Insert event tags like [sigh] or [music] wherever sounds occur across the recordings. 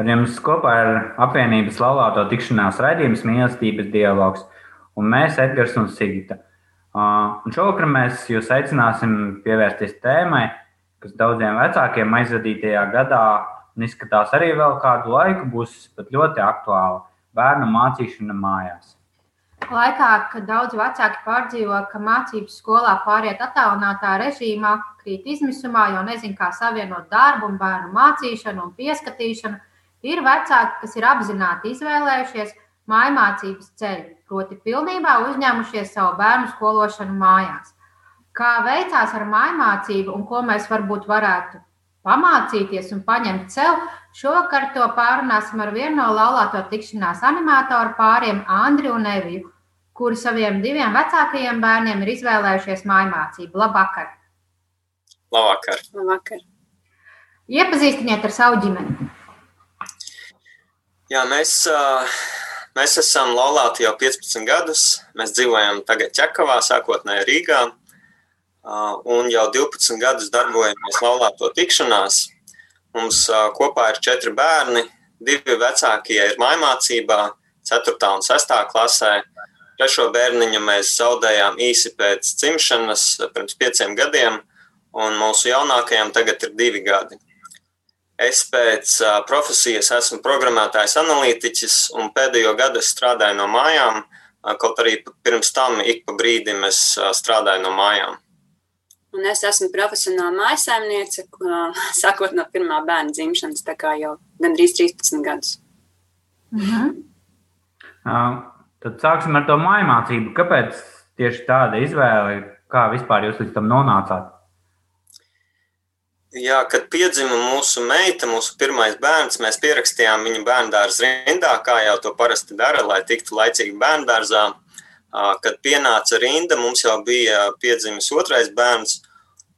Ar jums kopā ir apvienības laulāto tikšanās raidījums mīlestības dialogs, un mēs, Edgars un Sigita. Un šovakar mēs jūs aicināsim pievērsties tēmai, kas daudziem vecākiem aizvadītajā gadā, un izskatās arī vēl kādu laiku, būs pat ļoti aktuāla - bērnu mācīšana mājās. Laikā, kad daudz vecāki pārdzīvo, ka mācības skolā pāriet attālinātā režīmā, krīt izmisumā, jo nezin, kā savienot darbu bērnu mācīšanu un pieskatīšanu, Ir vecāki, kas ir apzināti izvēlējušies mājmācības ceļu, proti, pilnībā uzņēmušies savu bērnu skološanu mājās. Kā veicās ar mājmācību un ko mēs varbūt varētu pamācīties un paņemt sev, šovakar to pārunāsim ar vienu no laulāto tikšanās animatoru pāriem, Andriu un Eviju, kuri saviem diviem vecākajiem bērniem ir izvēlējušies mājmācību. Labvakar! Labvakar! Labvakar. Iepazīstiniet ar savu ģimeni! Jā, mēs, mēs esam laulāti jau 15 gadus. Mēs dzīvojam tagad Čekavā, sākotnēji Rīgā. Un jau 12 gadus darbojamies laulāto tikšanās. Mums kopā ir četri bērni. Divi vecākie ir mājmācībā, 4. un 6. klasē. Trešo bērniņu mēs zaudējām īsi pēc dzimšanas, pirms pieciem gadiem, un mūsu jaunākajam tagad ir divi gadi. Es pēc profesijas esmu programmētājs, analītiķis, un pēdējo gadu es strādāju no mājām. Kaut arī pirms tam ik pa brīdim es strādāju no mājām. Un es esmu profesionāla mājsaimniece, sākot [laughs] no pirmā bērna dzimšanas, tā kā jau gandrīz 13 gadus. Mhm. Uh, tad sāksim ar to mājmācību. Kāpēc tieši tāda izvēle? Kā vispār jūs līdz tam nonācāt? Jā, kad piedzima mūsu meita, mūsu pirmais bērns, mēs pierakstījām viņu bērnu dārza rindā, kā jau to parasti dara, lai tiktu laicīgi bērnu dārzā. Kad pienāca rinda, mums jau bija piedzimis otrais bērns,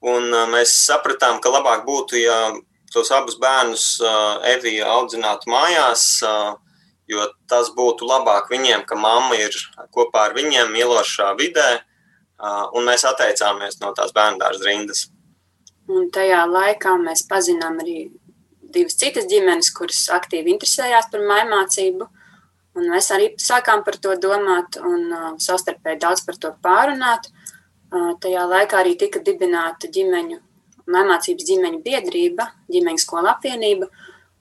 un mēs sapratām, ka labāk būtu, ja tos abus bērnus Evija audzinātu mājās, jo tas būtu labāk viņiem, ka mamma ir kopā ar viņiem mīlošā vidē, un mēs atteicāmies no tās bērnu dārza rindas. Un tajā laikā mēs pazinām arī divas citas ģimenes, kuras aktīvi interesējās par mājmācību. Un mēs arī sākām par to domāt un uh, savstarpēji daudz par to pārunāt. Uh, tajā laikā arī tika dibināta ģimeņu, mājmācības ģimeņu biedrība, ģimeņu skola apvienība.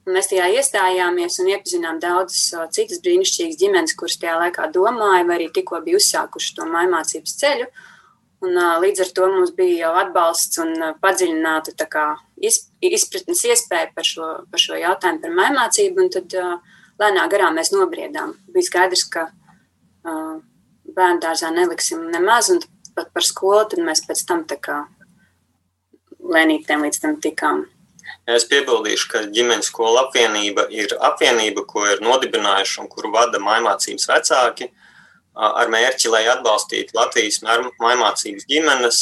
Un mēs tajā iestājāmies un iepazinām daudzas uh, citas brīnišķīgas ģimenes, kuras tajā laikā domāja vai arī tikko bija uzsākuši to mājmācības ceļu. Uh, Un, līdz ar to mums bija jau atbalsts un padziļināta izpratnes iespēja par šo, par šo jautājumu, par mājmācību. Tad lēnām garā mēs nobriedām. Bija skaidrs, ka bērnu dārzā neliksim nemaz, un pat par skolu mēs pēc tam tā kā lēnītēm līdz tam tikām. Es piebildīšu, ka ģimenes skola apvienība ir apvienība, ko ir nodibinājuši un kuru vada mājmācības vecāki ar mērķi, lai atbalstītu Latvijas mājmācības ģimenes,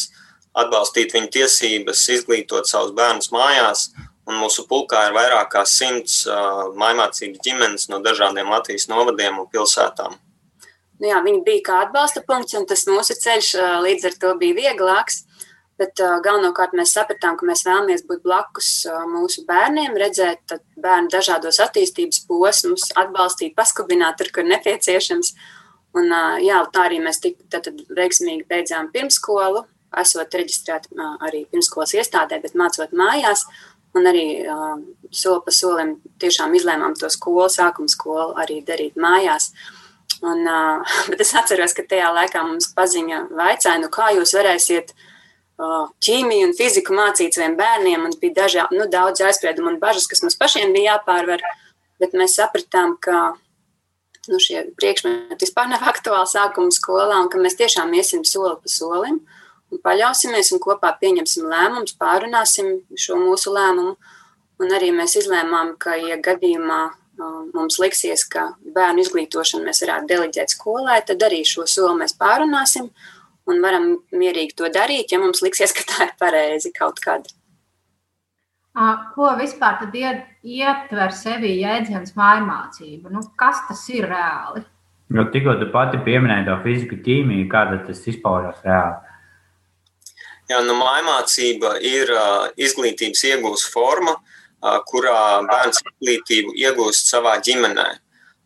atbalstītu viņu tiesības, izglītot savus bērnus mājās. Un mūsu pulkā ir vairāk kā simts mājmācības ģimenes no dažādiem Latvijas novadiem un pilsētām. Nu jā, viņi bija kā atbalsta punkts, un tas mūsu ceļš līdz ar to bija vieglāks. Bet galvenokārt mēs sapratām, ka mēs vēlamies būt blakus mūsu bērniem, redzēt bērnu dažādos attīstības posmus, atbalstīt, paskubināt, tur, kur nepieciešams. Uh, Un, jā, tā arī mēs tik, tad, veiksmīgi beidzām pirmskolu, esot reģistrēti arī pirmskolas iestādē, bet mācot mājās. Un arī uh, soli pa solim tiešām izlēmām to skolu, sākuma skolu arī darīt mājās. Un, uh, [laughs] bet es atceros, ka tajā laikā mums paziņa vaicāja, nu kā jūs varēsiet uh, ķīmiju un fiziku mācīt saviem bērniem. Un bija daži, nu, daudz aizspriedumu un bažas, kas mums pašiem bija jāpārvar. bet mēs sapratām, ka nu, šie priekšmeti vispār nav [laughs] aktuāli sākuma skolā, un ka mēs tiešām iesim soli pa solim un paļausimies un kopā pieņemsim lēmumus, pārunāsim šo mūsu lēmumu. Un arī mēs izlēmām, ka, ja gadījumā mums liksies, ka bērnu izglītošanu mēs varētu deleģēt skolai, tad arī šo soli mēs pārunāsim un varam mierīgi to darīt, ja mums liksies, ka tā ir pareizi kaut kad. Ko vispār tad ietver sevi jēdziens mājmācība? Nu, kas tas ir reāli? Jo tikko tu pati pieminēji to fiziku, ķīmiju, kāda tas izpaužas reāli. Jā, nu, mājmācība ir uh, izglītības iegūs forma, uh, kurā bērns izglītību iegūst savā ģimenē.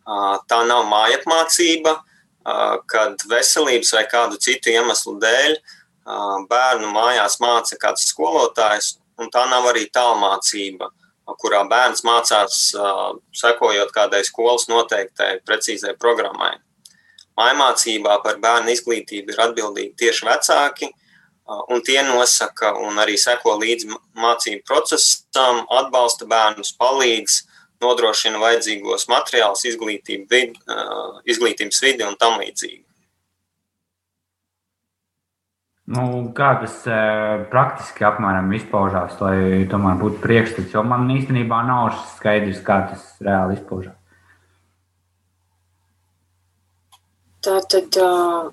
Uh, tā nav mājapmācība, uh, kad veselības vai kādu citu iemeslu dēļ uh, bērnu mājās māca kāds skolotājs un tā nav arī tālmācība, kurā bērns mācās sekojot kādai skolas noteiktai precīzai programmai. Mājmācībā par bērnu izglītību ir atbildīgi tieši vecāki, un tie nosaka un arī seko līdzi mācību procesam, atbalsta bērnus, palīdz, nodrošina vajadzīgos materiālus, izglītību, izglītības vidi un tam līdzīgi. Nu, kā tas e, praktiski apmēram izpaužās, lai tomēr būtu priekšstats? Jo man īstenībā nav skaidrs, kā tas reāli izpaužās. Tā tad. Uh...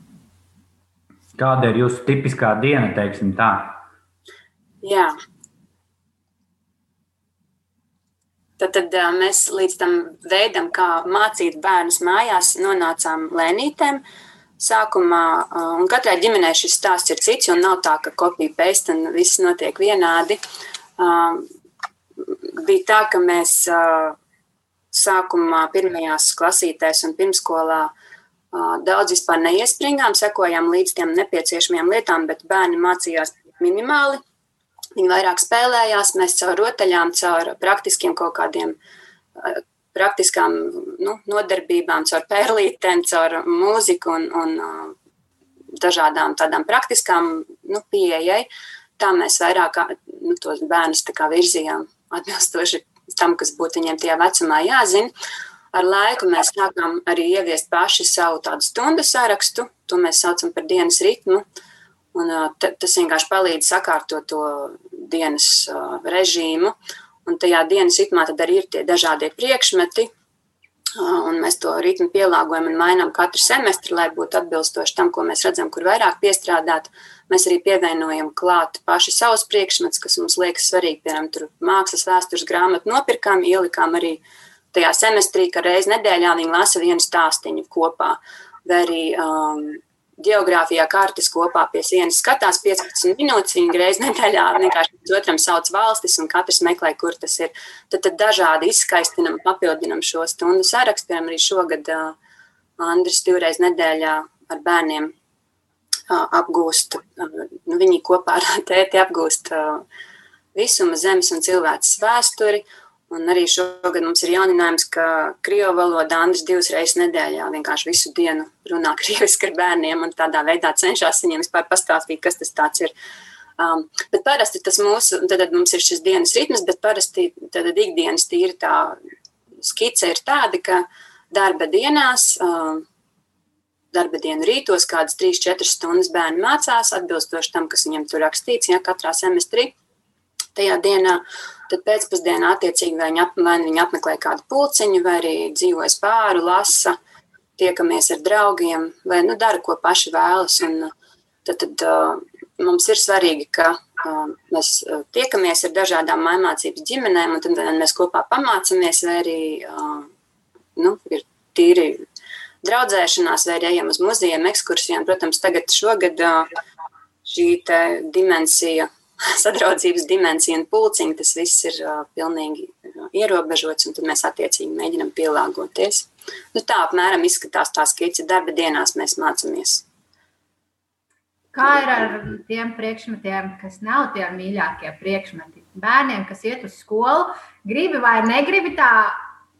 Kāda ir jūsu tipiskā diena, teiksim tā? Jā. Tad, tad mēs līdz tam veidam, kā mācīt bērnus mājās, nonācām lēnītēm. Uh, sākumā, un katrai ģimenei šis stāsts ir cits, un nav tā, ka kopija paste un viss notiek vienādi. Bija tā, ka mēs sākumā pirmajās klasītēs un pirmskolā daudz vispār neiespringām, sekojām līdz tiem nepieciešamajām lietām, bet bērni mācījās minimāli. Viņi vairāk spēlējās, mēs caur rotaļām, caur praktiskiem kaut kādiem praktiskām nu, nodarbībām, caur pērlītēm, caur mūziku un, un dažādām tādām praktiskām nu, pieejai. Tā mēs vairāk nu, tos bērnus virzījām atbilstoši tam, kas būtu viņiem tajā vecumā jāzina. Ar laiku mēs sākām arī ieviest paši savu tādu stundu sarakstu, to mēs saucam par dienas ritmu. Un, tas vienkārši palīdz sakārtot to dienas režīmu. Un tajā dienas ritmā tad arī ir tie dažādie priekšmeti, un mēs to ritmu pielāgojam un mainām katru semestri, lai būtu atbilstoši tam, ko mēs redzam, kur vairāk piestrādāt. Mēs arī pievienojam klāt paši savus priekšmetus, kas mums liekas svarīgi, piemēram, tur mākslas vēstures grāmatu nopirkām, ielikām arī tajā semestrī, ka reiz nedēļā viņi lasa vienu stāstiņu kopā. Vai arī um, geogrāfijā kartes kopā pie sienas skatās 15 minūtes. Viņi reizē nedēļā vienkārši otram sauc valstis, un katrs meklē, kur tas ir. Tad, tad dažādi izskaistinam, papildinam šo stundu sarakstu. Piemēram, arī šogad uh, Andris divreiz nedēļā ar bērniem uh, apgūst, uh, nu, viņi kopā ar [laughs] tēti apgūst visuma zemes un cilvēces vēsturi. Uh, Un arī šogad mums ir jauninājums, ka krievu valoda Andris divas reizes nedēļā vienkārši visu dienu runā [laughs] krieviski ar bērniem un tādā veidā cenšas viņiem vispār pastāstīt, kas tas ir. Um, bet parasti tas mūsu, tad mums ir šis dienas ritms, bet parasti tad ikdienas tīri tā skice ir tāda, ka darba dienās, um, darba dienu rītos kādas 3-4 stundas bērni mācās atbilstoši tam, kas viņiem tur rakstīts, ja katrā semestrī tajā dienā. Tad pēcpusdienā attiecīgi vai viņi, ap, vai viņi apmeklē kādu pulciņu, vai arī dzīvojas pāri, lasa, tiekamies ar draugiem, vai nu, dara, ko paši vēlas. Un, tad, tad mums ir svarīgi, ka mēs tiekamies ar dažādām mācības ģimenēm, un tad mēs kopā pamācāmies, vai arī nu, ir tīri draudzēšanās, vai arī ejam uz muzejiem, ekskursijām. Protams, tagad šogad šī dimensija sadraudzības dimensija un pulciņa, tas viss ir uh, pilnīgi ierobežots, un tad mēs attiecīgi mēģinam pielāgoties. Nu, tā apmēram izskatās tā skice darba dienās mēs mācāmies. Kā ir ar tiem priekšmetiem, kas nav tie mīļākie priekšmeti? Bērniem, kas iet uz skolu, gribi vai negribi tā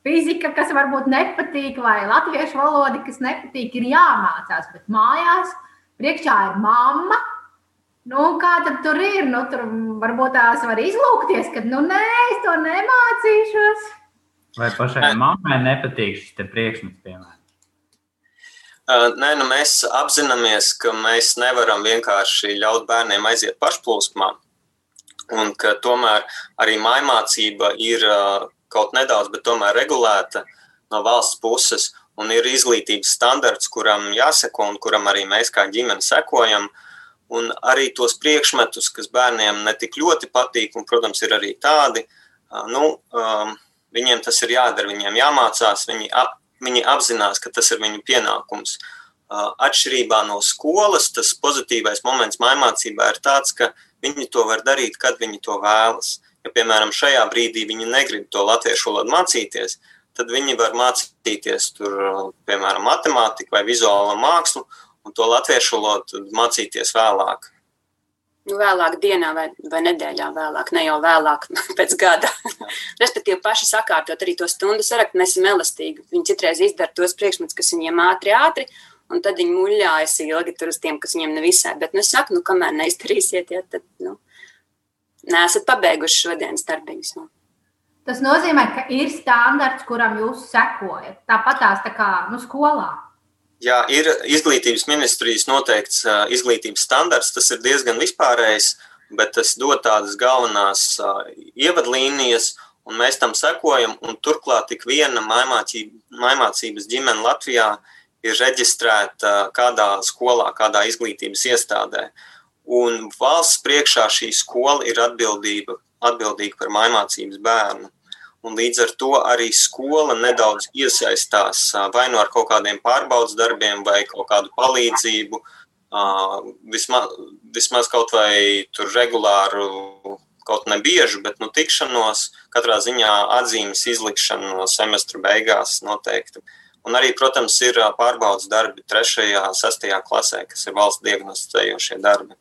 fizika, kas varbūt nepatīk, vai latviešu valoda, kas nepatīk, ir jāmācās. Bet mājās priekšā ir mamma, Nu, kā tad tur ir? Nu, tur varbūt tās var izlūkties, ka, nu, nē, es to nemācīšos. Vai pašai mammai nepatīk šis priekšmets, piemēram? Nē, nu mēs apzināmies, ka mēs nevaram vienkārši ļaut bērniem aiziet pašplūsmā. Un ka tomēr arī mājmācība ir kaut nedaudz, bet tomēr regulēta no valsts puses. Un ir izglītības standarts, kuram jāseko un kuram arī mēs kā ģimene sekojam. Un arī tos priekšmetus, kas bērniem netik ļoti patīk, un, protams, ir arī tādi, nu, viņiem tas ir jādara, viņiem jāmācās, viņi, ap, viņi apzinās, ka tas ir viņu pienākums. Atšķirībā no skolas, tas pozitīvais moments mācībā ir tāds, ka viņi to var darīt, kad viņi to vēlas. Ja, piemēram, šajā brīdī viņi negrib to latviešu valodu mācīties, tad viņi var mācīties tur, piemēram, matemātiku vai vizuālo mākslu, un to latviešu valodu mācīties vēlāk. Nu, vēlāk dienā vai, vai nedēļā vēlāk, ne jau vēlāk [laughs] pēc gada. Respektīvi, paši sakārtot arī to stundu sarakstu, mēs esam elastīgi. Viņi citreiz izdara tos priekšmetus, kas viņiem ātri, ātri, un tad viņi muļājas ilgi tur uz tiem, kas viņiem nevisai. Bet, nu, es saku, nu, kamēr neizdarīsiet, ja, tad, nu, neesat pabeiguši šodienas darbiņus. Nu. Tas nozīmē, ka ir standarts, kuram jūs sekojat. Tāpat tās tā kā nu, skolā. Jā, ir izglītības ministrijas noteikts izglītības standarts. Tas ir diezgan vispārējs, bet tas dod tādas galvenās ievadlīnijas, un mēs tam sekojam. Turklāt tik viena maimācības ģimene Latvijā ir reģistrēta kādā skolā, kādā izglītības iestādē. Un valsts priekšā šī skola ir atbildība atbildīga par mājmācības bērnu. Un līdz ar to arī skola nedaudz iesaistās vai nu ar kaut kādiem pārbaudas darbiem, vai kaut kādu palīdzību, vismaz, vismaz kaut vai tur regulāru, kaut ne bieži, bet nu, tikšanos, katrā ziņā atzīmes izlikšana no semestra beigās noteikti. Un arī, protams, ir pārbaudas darbi 3. un 6. klasē, kas ir valsts diagnosticējošie darbi.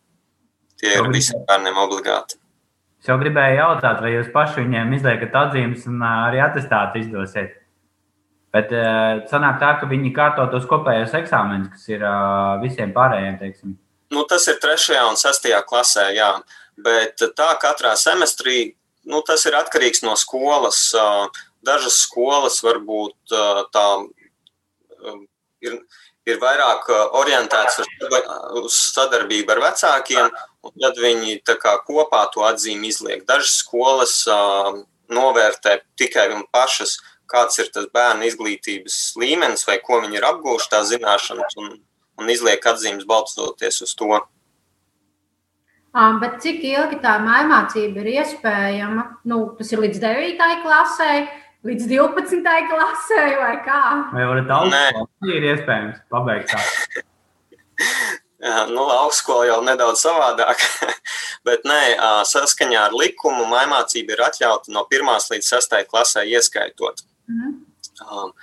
Tie ir visiem bērniem obligāti. Es jau gribēju jautāt, vai jūs paši viņiem izliekat atzīmes un arī atestātu izdosiet. Bet uh, sanāk tā, ka viņi kārto tos kopējos eksāmenus, kas ir uh, visiem pārējiem, teiksim. Nu, tas ir 3. un 6. klasē, jā. Bet tā katrā semestrī, nu, tas ir atkarīgs no skolas. Dažas skolas varbūt tā ir, ir vairāk orientētas uz sadarbību ar vecākiem, Un tad viņi kā, kopā to atzīmi izliek. Dažas skolas uh, novērtē tikai un pašas, kāds ir tas bērnu izglītības līmenis vai ko viņi ir apgūši, tā zināšanas, un, un izliek atzīmes balstoties uz to. Bet cik ilgi tā mācība ir iespējama? Nu, tas ir līdz 9. klasē, līdz 12. klasē, vai kā? Vai varat augstu ir iespējams pabeigt tā? [laughs] nu, augstskola jau nedaudz savādāk, [laughs] bet nē, saskaņā ar likumu mācība ir atļauta no 1 līdz 6 klasē ieskaitot. Mm. Um,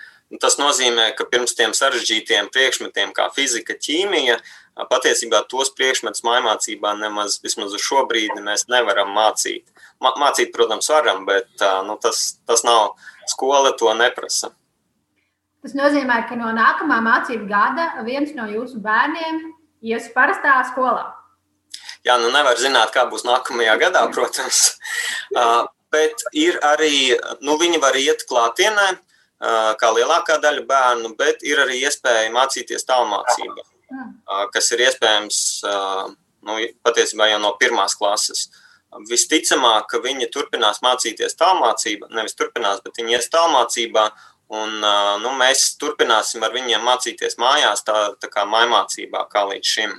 tas nozīmē, ka pirms tiem sarežģītiem priekšmetiem, kā fizika, ķīmija, patiesībā tos priekšmetus mācībā nemaz vismaz uz šo brīdi mēs nevaram mācīt. Mācīt, protams, varam, bet nu, tas, tas nav skola, to neprasa. Tas nozīmē, ka no nākamā mācību gada viens no jūsu bērniem ies parastā skolā? Jā, nu nevar zināt, kā būs nākamajā gadā, protams. Bet ir arī, nu, viņi var iet klātienē, kā lielākā daļa bērnu, bet ir arī iespēja mācīties tālmācībā, kas ir iespējams nu, patiesībā jau no pirmās klases. Visticamāk, ka viņi turpinās mācīties tālmācībā, nevis turpinās, bet viņi ies tālmācībā, Un, nu, mēs turpināsim ar viņiem mācīties mājās, tā, tā kā mājmācībā, kā līdz šim.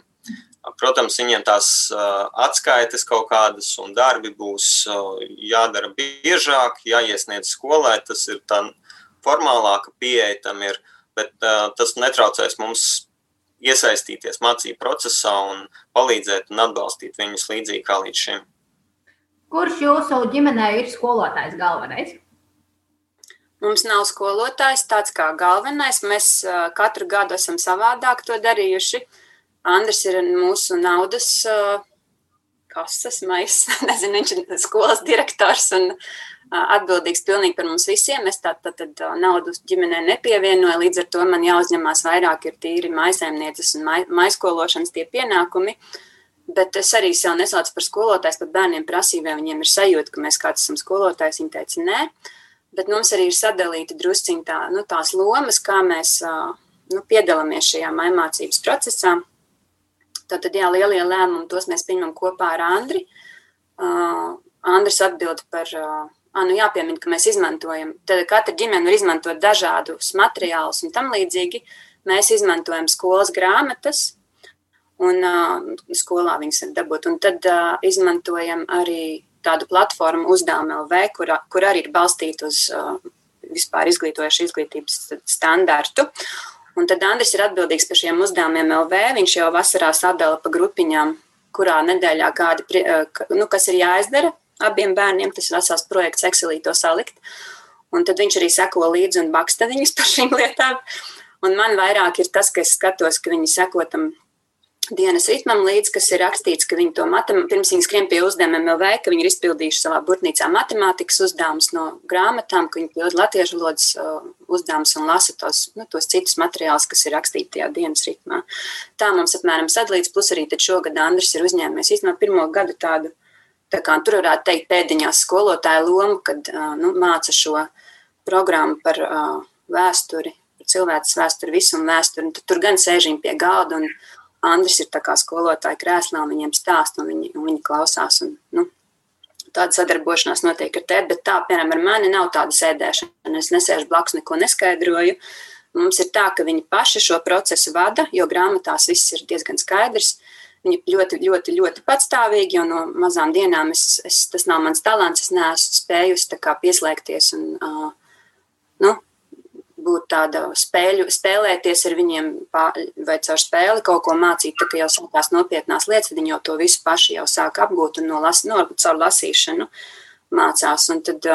Protams, viņiem tās atskaites kaut kādas un darbi būs jādara biežāk, jāiesniedz skolai. Tas ir tā formālāka pieeja tam ir, bet tas netraucēs mums iesaistīties mācību procesā un palīdzēt un atbalstīt viņus līdzīgi kā līdz šim. Kurš jūsu ģimenē ir skolotājs galvenais? Mums nav skolotājs tāds kā galvenais. Mēs katru gadu esam savādāk to darījuši. Andris ir mūsu naudas kases maisa. [laughs] Nezinu, viņš ir skolas direktors un atbildīgs pilnīgi par mums visiem. Es tā tad tā, naudu ģimenē nepievienoju, līdz ar to man jāuzņemās vairāk ir tīri maisēmnieces un mai, maiskološanas tie pienākumi. Bet es arī sev nesaucu par skolotājs, pat bērniem prasīju, vai viņiem ir sajūta, ka mēs kāds esam skolotājs. Viņi teica, nē. bet mums arī ir sadalīta drusciņā tā, nu, tās lomas, kā mēs nu, piedalāmies šajā mācības procesā. Tātad, jā, lielie lēmumi, tos mēs pieņemam kopā ar Andri. Uh, Andris atbild par, uh, nu jāpiemina, ka mēs izmantojam, tad katra ģimene var izmantot dažādus materiālus un tam līdzīgi. Mēs izmantojam skolas grāmatas, un uh, skolā viņas var dabūt. Un tad uh, izmantojam arī tādu platformu uzdevuma LV, kur, kur arī ir balstīta uz uh, vispār izglītojošu izglītības standartu. Un tad Andris ir atbildīgs par šiem uzdevumiem LV. Viņš jau vasarā sadala pa grupiņām, kurā nedēļā kādi, nu, kas ir jāizdara abiem bērniem. Tas ir vesels projekts, Excelī to salikt. Un tad viņš arī seko līdzi un baksta viņus [laughs] par šīm lietām. Un man vairāk ir tas, ka es skatos, ka viņi seko tam dienas ritmam līdzi, kas ir rakstīts, ka viņi to matemātiku, pirms viņi skrien pie uzdevumiem LV, ka viņi ir izpildījuši savā burtnīcā matemātikas uzdevumus no grāmatām, ka viņi pilda latviešu valodas uh, uzdevumus un lasa tos, nu, tos citus materiālus, kas ir rakstīti tajā dienas ritmā. Tā mums apmēram sadalīts, plus arī šogad Andris ir uzņēmies īstenībā pirmo gadu tādu, tur varētu teikt pēdiņās skolotāja lomu, kad uh, nu, māca šo programmu par uh, vēsturi, par cilvēces vēsturi, visuma vēsturi. Tur gan sēžam pie galda un, Andris ir skolotāja krēslā, un viņiem stāst, un viņi, un viņi klausās. Un, nu, tāda sadarbošanās notiek ar tevi, bet tā, piemēram, ar mani nav tāda sēdēšana. Es nesēžu blakus, neko neskaidroju. Mums ir tā, ka viņi paši šo procesu vada, jo grāmatās viss ir diezgan skaidrs. Viņi ļoti, ļoti, ļoti patstāvīgi, jo no mazām dienām es, es, tas nav mans talants. Es neesmu spējusi pieslēgties un uh, nu, būt tāda spēļu, spēlēties ar viņiem vai caur spēli kaut ko mācīt, tā kā jau sākās nopietnās lietas, tad viņi jau to visu paši jau sāk apgūt un no, las, no caur lasīšanu mācās. Un tad,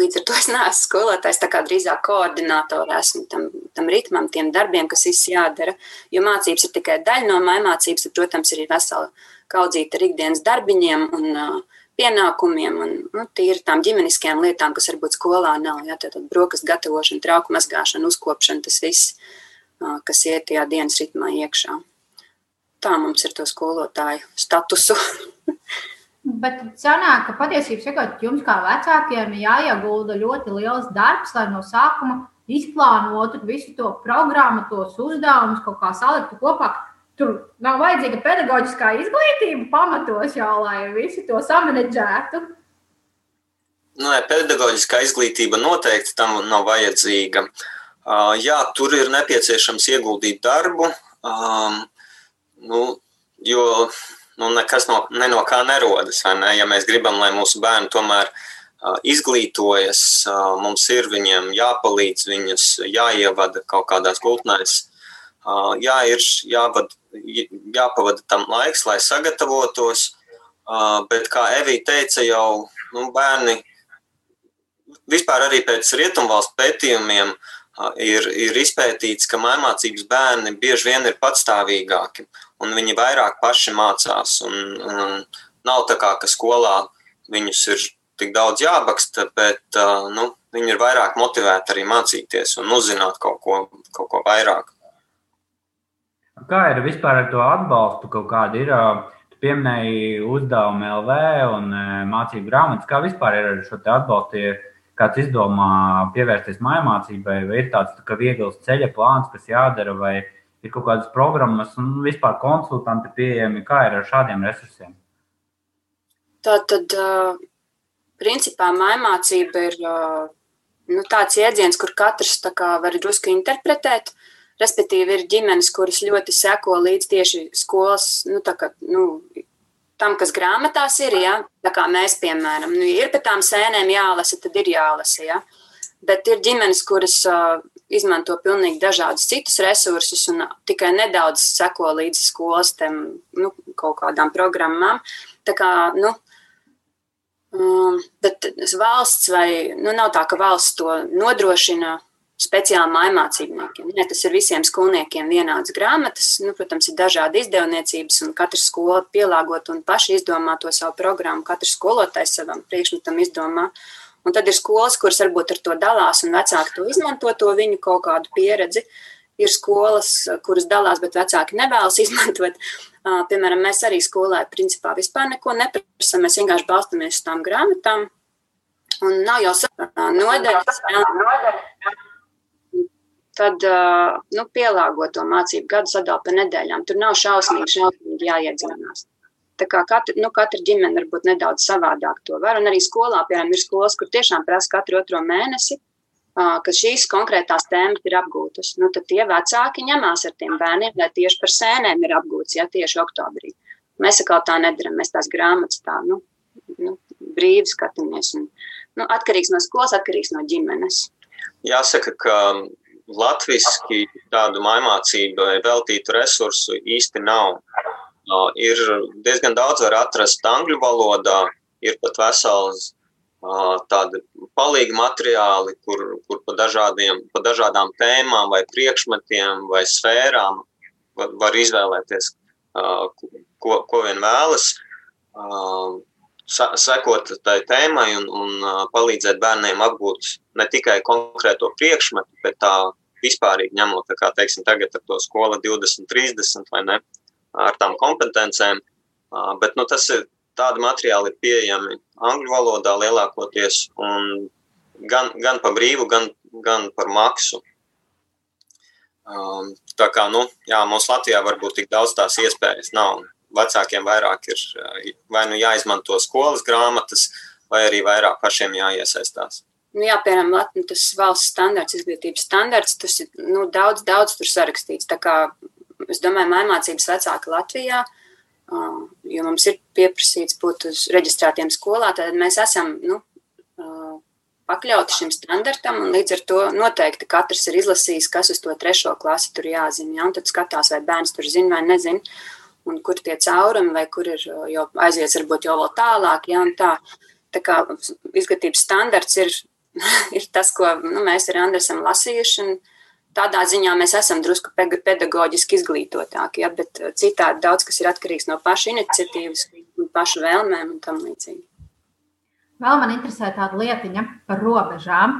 līdz ar to es neesmu skolotājs, tā kā drīzāk koordinātori esmu tam, tam ritmam, tiem darbiem, kas viss jādara, jo mācības ir tikai daļa no mācības, tad, protams, ir vesela kaudzīta ar ikdienas darbiņiem un uh, pienākumiem un nu, tīri tām ģimeniskajām lietām, kas varbūt skolā nav. Ja, tad brokastu gatavošana, trauku mazgāšana, uzkopšana, tas viss, kas iet tajā dienas ritmā iekšā. Tā mums ir to skolotāju statusu. [laughs] Bet sanāk, ka patiesībā sakot, jums kā vecākiem jāiegulda ļoti liels darbs, lai no sākuma izplānotu visu to programmu, tos uzdevumus, kaut kā saliktu kopā. Tur nav vajadzīga pedagoģiskā izglītība pamatos jau, lai visi to samanģētu. Nu, ne, pedagoģiskā izglītība noteikti tam nav vajadzīga. Uh, jā, tur ir nepieciešams ieguldīt darbu, um, nu, jo nu, nekas no, ne no kā nerodas. Ne? Ja mēs gribam, lai mūsu bērni tomēr uh, izglītojas, uh, mums ir viņiem jāpalīdz, viņus jāievada kaut kādās gultnēs. Jā, ir jāvad, jāpavada tam laiks, lai sagatavotos. Bet, kā Evija teica, jau nu, bērni vispār arī pēc rietumvalstu pētījumiem ir, ir izpētīts, ka mājmācības bērni bieži vien ir patstāvīgāki un viņi vairāk paši mācās. Un, un nav tā kā, ka skolā viņus ir tik daudz jābaksta, bet nu, viņi ir vairāk motivēti arī mācīties un uzzināt kaut ko, kaut ko vairāk. Kā ir vispār ar to atbalstu? Kaut kāda ir, tu pieminēji uzdevumu LV un mācību grāmatas. Kā vispār ir ar šo atbalstu? Kāds izdomā pievērsties mājmācībai, vai ir tāds tā viegls ceļa plāns, kas jādara, vai ir kaut kādas programmas un vispār konsultanti pieejami? Kā ir ar šādiem resursiem? Tā tad, principā, mājmācība ir nu, tāds jēdziens, kur katrs kā, var drusku interpretēt. Respektīvi, ir ģimenes, kuras ļoti seko līdz tieši skolas, nu, kā, nu, tam, kas grāmatās ir. Ja? Tā kā mēs, piemēram, nu, ir pēc tām sēnēm jālasa, tad ir jālasa. Ja? Bet ir ģimenes, kuras uh, izmanto pilnīgi dažādus citus resursus un tikai nedaudz seko līdzi skolas tam nu, kaut kādām programmām. Tā kā, nu, um, bet valsts vai nu, nav tā, ka valsts to nodrošina speciāli mājmācībniekiem. Ne, tas ir visiem skolniekiem vienādas grāmatas. Nu, protams, ir dažādi izdevniecības, un katra skola pielāgot un paši izdomā to savu programmu. Katrs skolotājs savam priekšmetam izdomā. Un tad ir skolas, kuras varbūt ar to dalās, un vecāki to izmanto, to viņu kaut kādu pieredzi. Ir skolas, kuras dalās, bet vecāki nevēlas [laughs] izmantot. Piemēram, mēs arī skolē principā vispār neko neprasām. Mēs vienkārši balstāmies uz tām grāmatām, Un nav jau nodaļas, tad nu, pielāgo to mācību gadu sadalīt pa nedēļām. Tur nav šausmīgi, šausmīgi jāiedzīvinās. Katra, nu, katra ģimene varbūt nedaudz savādāk to var. Un arī skolā, piemēram, ir skolas, kur tiešām prasa katru otro mēnesi, ka šīs konkrētās tēmas ir apgūtas. Nu, tad tie vecāki ņemās ar tiem bērniem, lai tieši par sēnēm ir apgūts, ja tieši oktobrī. Mēs atkal tā nedaram, mēs tās grāmatas tā, nu, nu brīvi skatāmies. Un, nu, atkarīgs no skolas, atkarīgs no ģimenes. Jāsaka, ka latviski tādu mājmācībai veltītu resursu īsti nav. Ir diezgan daudz var atrast angļu valodā, ir pat vesels tādi palīgi materiāli, kur, kur pa, dažādiem, pa dažādām tēmām vai priekšmetiem vai sfērām var, var izvēlēties, ko, ko vien vēlas sekot tai tēmai un, un palīdzēt bērniem apgūt ne tikai konkrēto priekšmetu, bet tā vispārīgi ņemot, tā kā teiksim, tagad ar to skola 20, 30 vai ne, ar tām kompetencēm. Bet nu, tas ir tādi materiāli ir pieejami angļu valodā lielākoties un gan, gan par brīvu, gan, gan par maksu. Tā kā, nu, jā, mums Latvijā varbūt tik daudz tās iespējas nav vecākiem vairāk ir vai nu jāizmanto skolas grāmatas, vai arī vairāk pašiem jāiesaistās. Nu, jā, piemēram, Latvijas, valsts standarts, izglītības standarts, tas ir nu, daudz, daudz tur sarakstīts. Tā kā es domāju, mācības vecāki Latvijā, jo mums ir pieprasīts būt uz reģistrētiem skolā, tad mēs esam nu, pakļauti šim standartam, un līdz ar to noteikti katrs ir izlasījis, kas uz to trešo klasi tur jāzina. Ja? Un tad skatās, vai bērns tur zina vai nezina un kur tie caurumi, vai kur ir jau aizies, varbūt jau vēl tālāk. Ja, tā. tā kā izglītības standarts ir, [laughs] ir tas, ko nu, mēs ar Andru esam lasījuši. Tādā ziņā mēs esam drusku pedagoģiski izglītotāki, ja, bet citādi daudz kas ir atkarīgs no paša iniciatīvas, paša vēlmēm un tam līdzīgi. Vēl man interesē tāda lietiņa par robežām.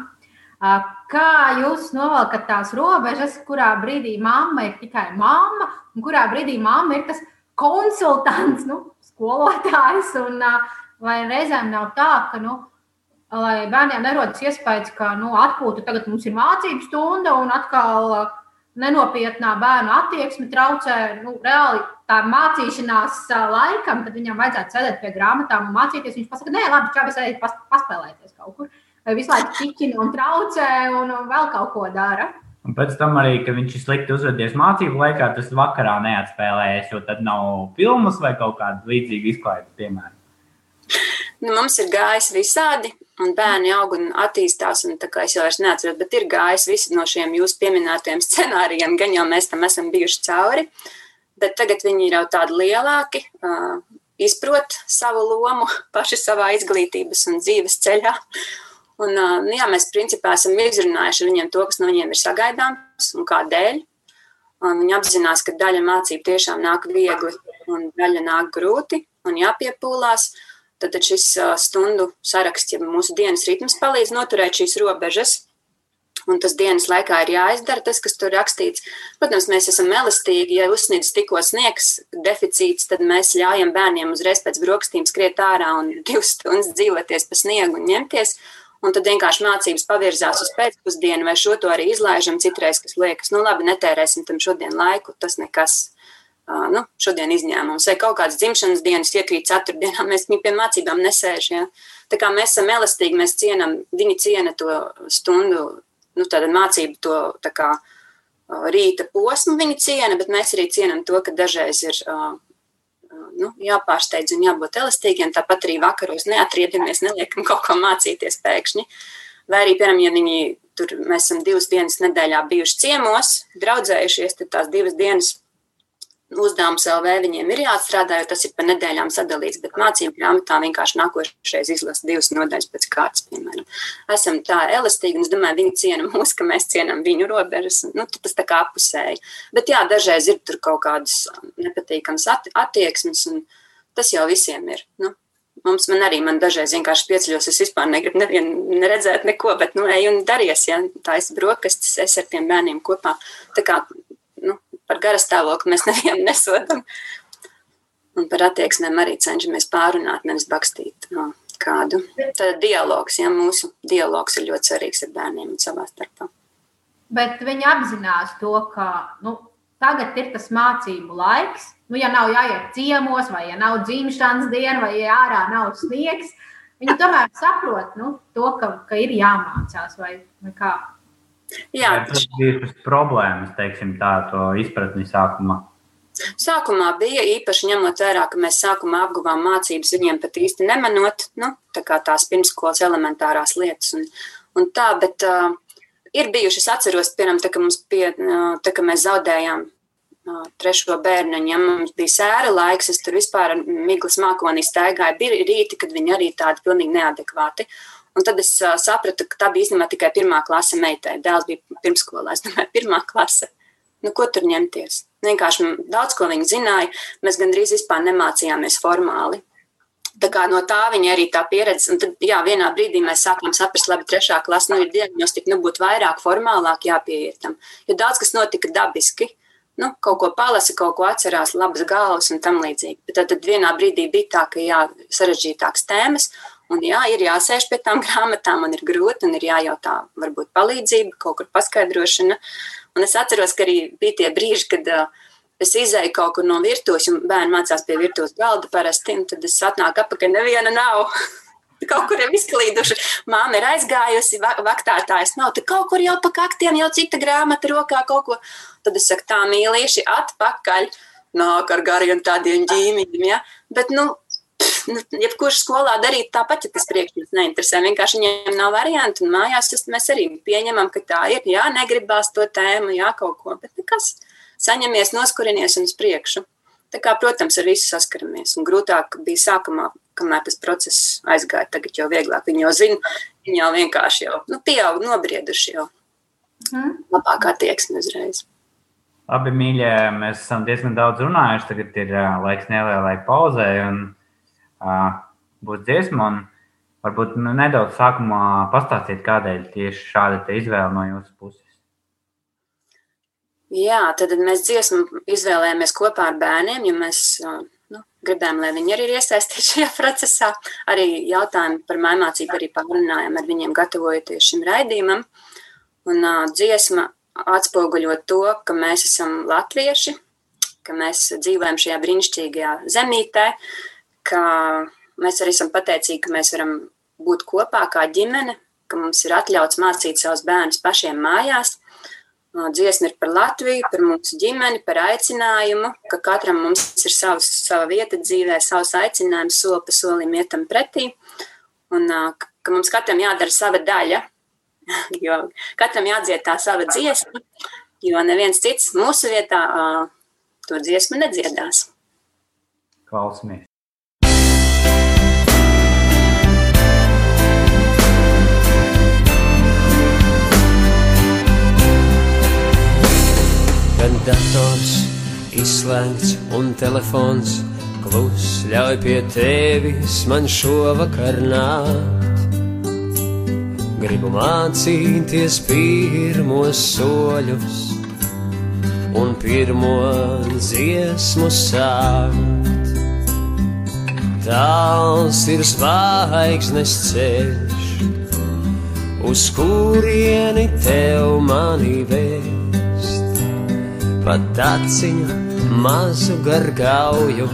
Kā jūs novelkat tās robežas, kurā brīdī mamma ir tikai mamma, un kurā brīdī mamma ir tas konsultants, nu, skolotājs. Un, vai reizēm nav tā, ka nu, lai bērniem nerodas iespējas, ka nu, atpūta tagad mums ir mācību stunda un atkal nenopietnā bērnu attieksme traucē nu, reāli tā mācīšanās laikam, tad viņam vajadzētu sēdēt pie grāmatām un mācīties. Viņš pasakā, nē, labi, čau, es eju paspēlēties kaut kur. Vai visu laiku čiķina un traucē un vēl kaut ko dara. Un pēc tam arī, ka viņš ir slikti uzvedies mācību laikā, tas vakarā neatspēlējies, jo tad nav filmas vai kaut kāda līdzīga izklaide, piemēram. Nu, mums ir gājis visādi, un bērni aug un attīstās, un tā kā es jau vairs neatceros, bet ir gājis visi no šiem jūsu pieminētajiem scenārijiem, gan jau mēs tam esam bijuši cauri, bet tagad viņi ir jau tādi lielāki, uh, izprot savu lomu [laughs] paši savā izglītības un dzīves ceļā, Un, nu, jā, mēs principā esam izrunājuši viņiem to, kas no viņiem ir sagaidāms un kādēļ. Un viņi apzinās, ka daļa mācību tiešām nāk viegli un daļa nāk grūti un jāpiepūlās. Tad šis stundu saraksts, ja mūsu dienas ritms palīdz noturēt šīs robežas, un tas dienas laikā ir jāizdara tas, kas tur rakstīts. Protams, mēs esam elastīgi. Ja uzsnīdz tikko sniegs deficīts, tad mēs ļaujam bērniem uzreiz pēc brokastīm skriet ārā un [laughs] divas stundas dzīvoties pa sniegu un ņemties un tad vienkārši mācības pavirzās uz pēcpusdienu, vai šo to arī izlaižam citreiz, kas liekas, nu labi, netērēsim tam šodien laiku, tas nekas. Nu, šodien izņēmums, vai kaut kādas dzimšanas dienas iekrīt ceturtdienā, mēs viņu pie mācībām nesēžam. Ja? Tā kā mēs esam elastīgi, mēs cienam, viņi ciena to stundu, nu, tāda mācību to tā kā rīta posmu, viņi ciena, bet mēs arī cienam to, ka dažreiz ir nu, jāpārsteidz un jābūt elastīgiem. Tāpat arī vakaros neatriedamies, neliekam kaut ko mācīties pēkšņi. Vai arī, piemēram, ja viņi tur mēs esam divas dienas nedēļā bijuši ciemos, draudzējušies, tad tās divas dienas uzdevums LV viņiem ir jāatstrādā, jo tas ir pa nedēļām sadalīts, bet mācību grāmatā vienkārši nākošais izlasa divas nodaļas pēc kārtas, piemēram. Esam tā elastīgi, un es domāju, viņi ciena mūs, ka mēs cienam viņu robežas. Nu, tas tā kā apusēji. Bet jā, dažreiz ir tur kaut kādas nepatīkamas attieksmes, un tas jau visiem ir. Nu, Mums man arī, man dažreiz vienkārši pieceļos, es vispār negribu nevienu neredzēt neko, bet, nu, ej un daries, ja tā es brokastis, es ar tiem bērniem kopā. Tā kā par garastāvokli mēs [laughs] nevienu nesodam. Un par attieksmēm arī cenšamies pārunāt, nevis bakstīt. No, kā nekādu. Tad dialogs, ja mūsu dialogs ir ļoti svarīgs ar bērniem un savā starpā. Bet viņi apzinās to, ka nu, tagad ir tas mācību laiks. Nu, ja nav jāiet ciemos, vai ja nav dzimšanas diena, vai ja ārā nav sniegs, viņi tomēr saprot nu, to, ka, ka ir jāmācās vai, vai kā. Jā, tas bija problēmas, teiksim, tā, to izpratni sākumā. Sākumā bija īpaši ņemot vērā, ka mēs sākumā apguvām mācības viņiem pat īsti nemanot, nu, tā kā tās pirmskolas elementārās lietas un, un tā, bet uh, ir bijuši, es atceros, piemēram, tā, ka, pie, uh, tā, ka mēs zaudējām uh, trešo bērnu, ja mums bija sēra laiks, es tur vispār miglas mākonī staigāju, bija rīti, kad viņi arī tādi pilnīgi neadekvāti. Un tad es uh, sapratu, ka tā bija īstenībā tikai pirmā klase meitai. Dēls bija pirmskolā, es domāju, [laughs] pirmā klase. Nu, ko tur ņemties? Vienkārši daudz ko viņi zināja. Mēs gandrīz vispār nemācījāmies formāli. Tā kā no tā viņa arī tā pieredze. Un tad, jā, vienā brīdī mēs sākām saprast, labi, trešā klasē, nu, ir diagnostika, nu, būtu vairāk formālāk jāpieiet tam. Jo daudz kas notika dabiski. Nu, kaut ko palasa, kaut ko atcerās, labas galvas un tam līdzīgi. Bet tad, tad vienā brīdī bija tā, ka jā, sarežģītākas tēmas, un jā, ir jāsēž pie tām grāmatām, un ir grūti, un ir jājautā, varbūt palīdzība, kaut kur paskaidrošana. Un es atceros, ka arī bija tie brīži, kad uh, es izēju kaut kur no virtuves, un bērni mācās pie virtuves galda parasti, un tad es atnāku apakaļ, neviena nav. [laughs] kaut kur ir izklīduši. Māma ir aizgājusi, vaktātājs nav. Tad kaut kur jau pa kaktiem, jau cita grāmata rokā kaut ko. Tad es saku, tā mīlīši, atpakaļ. Nāk ar gariem tādiem ģīmijiem. Ja? Bet, nu, nu, jebkurš skolā darīt tāpat, ja tas priekšmets neinteresē. Vienkārši viņiem nav variantu, un mājās mēs arī pieņemam, ka tā ir. Jā, negribās to tēmu, jā, kaut ko, bet nekas. Saņemies, noskurinies un uz priekšu. Tā kā, protams, ar visu saskaramies. Un grūtāk bija sākumā, kamēr tas process aizgāja. Tagad jau vieglāk. Viņi jau zina, viņi jau vienkārši jau nu, pieaug, nobrieduši jau. Mm. Labākā tieksme uzreiz. Labi, mīļie, mēs esam diezgan daudz runājuši. Tagad ir uh, laiks nelielai pauzei. Un būs dziesma. Varbūt nu, nedaudz sākumā pastāstīt, kādēļ tieši šāda izvēle no jūsu puses. Jā, tad mēs dziesmu izvēlējāmies kopā ar bērniem, jo mēs nu, gribējām, lai viņi arī ir iesaistīti šajā [laughs] procesā. Arī jautājumu par mācību arī pārunājām ar viņiem, gatavojoties šim raidījumam. Un uh, dziesma atspoguļo to, ka mēs esam latvieši, ka mēs dzīvojam šajā brīnišķīgajā zemītē, uh, ka mēs arī esam pateicīgi, ka mēs varam būt kopā kā ģimene, ka mums ir atļauts mācīt savus bērnus pašiem mājās. Dziesma ir par Latviju, par mūsu ģimeni, par aicinājumu, ka katram mums ir savs, sava vieta dzīvē, savs aicinājums, soli pa solim ietam pretī, un ka mums katram jādara sava daļa, [laughs] jo katram jādzied tā sava dziesma, jo neviens cits mūsu vietā to dziesmu nedziedās. Klausamies! Kad dators izslēgts un telefons klus ļauj pie tevis man šovakar nākt. Gribu mācīties pirmos soļus un pirmo dziesmu sākt. Tāls ir zvaigznes ceļš, uz kurieni tev mani vēl pat aciņu mazu gargauju,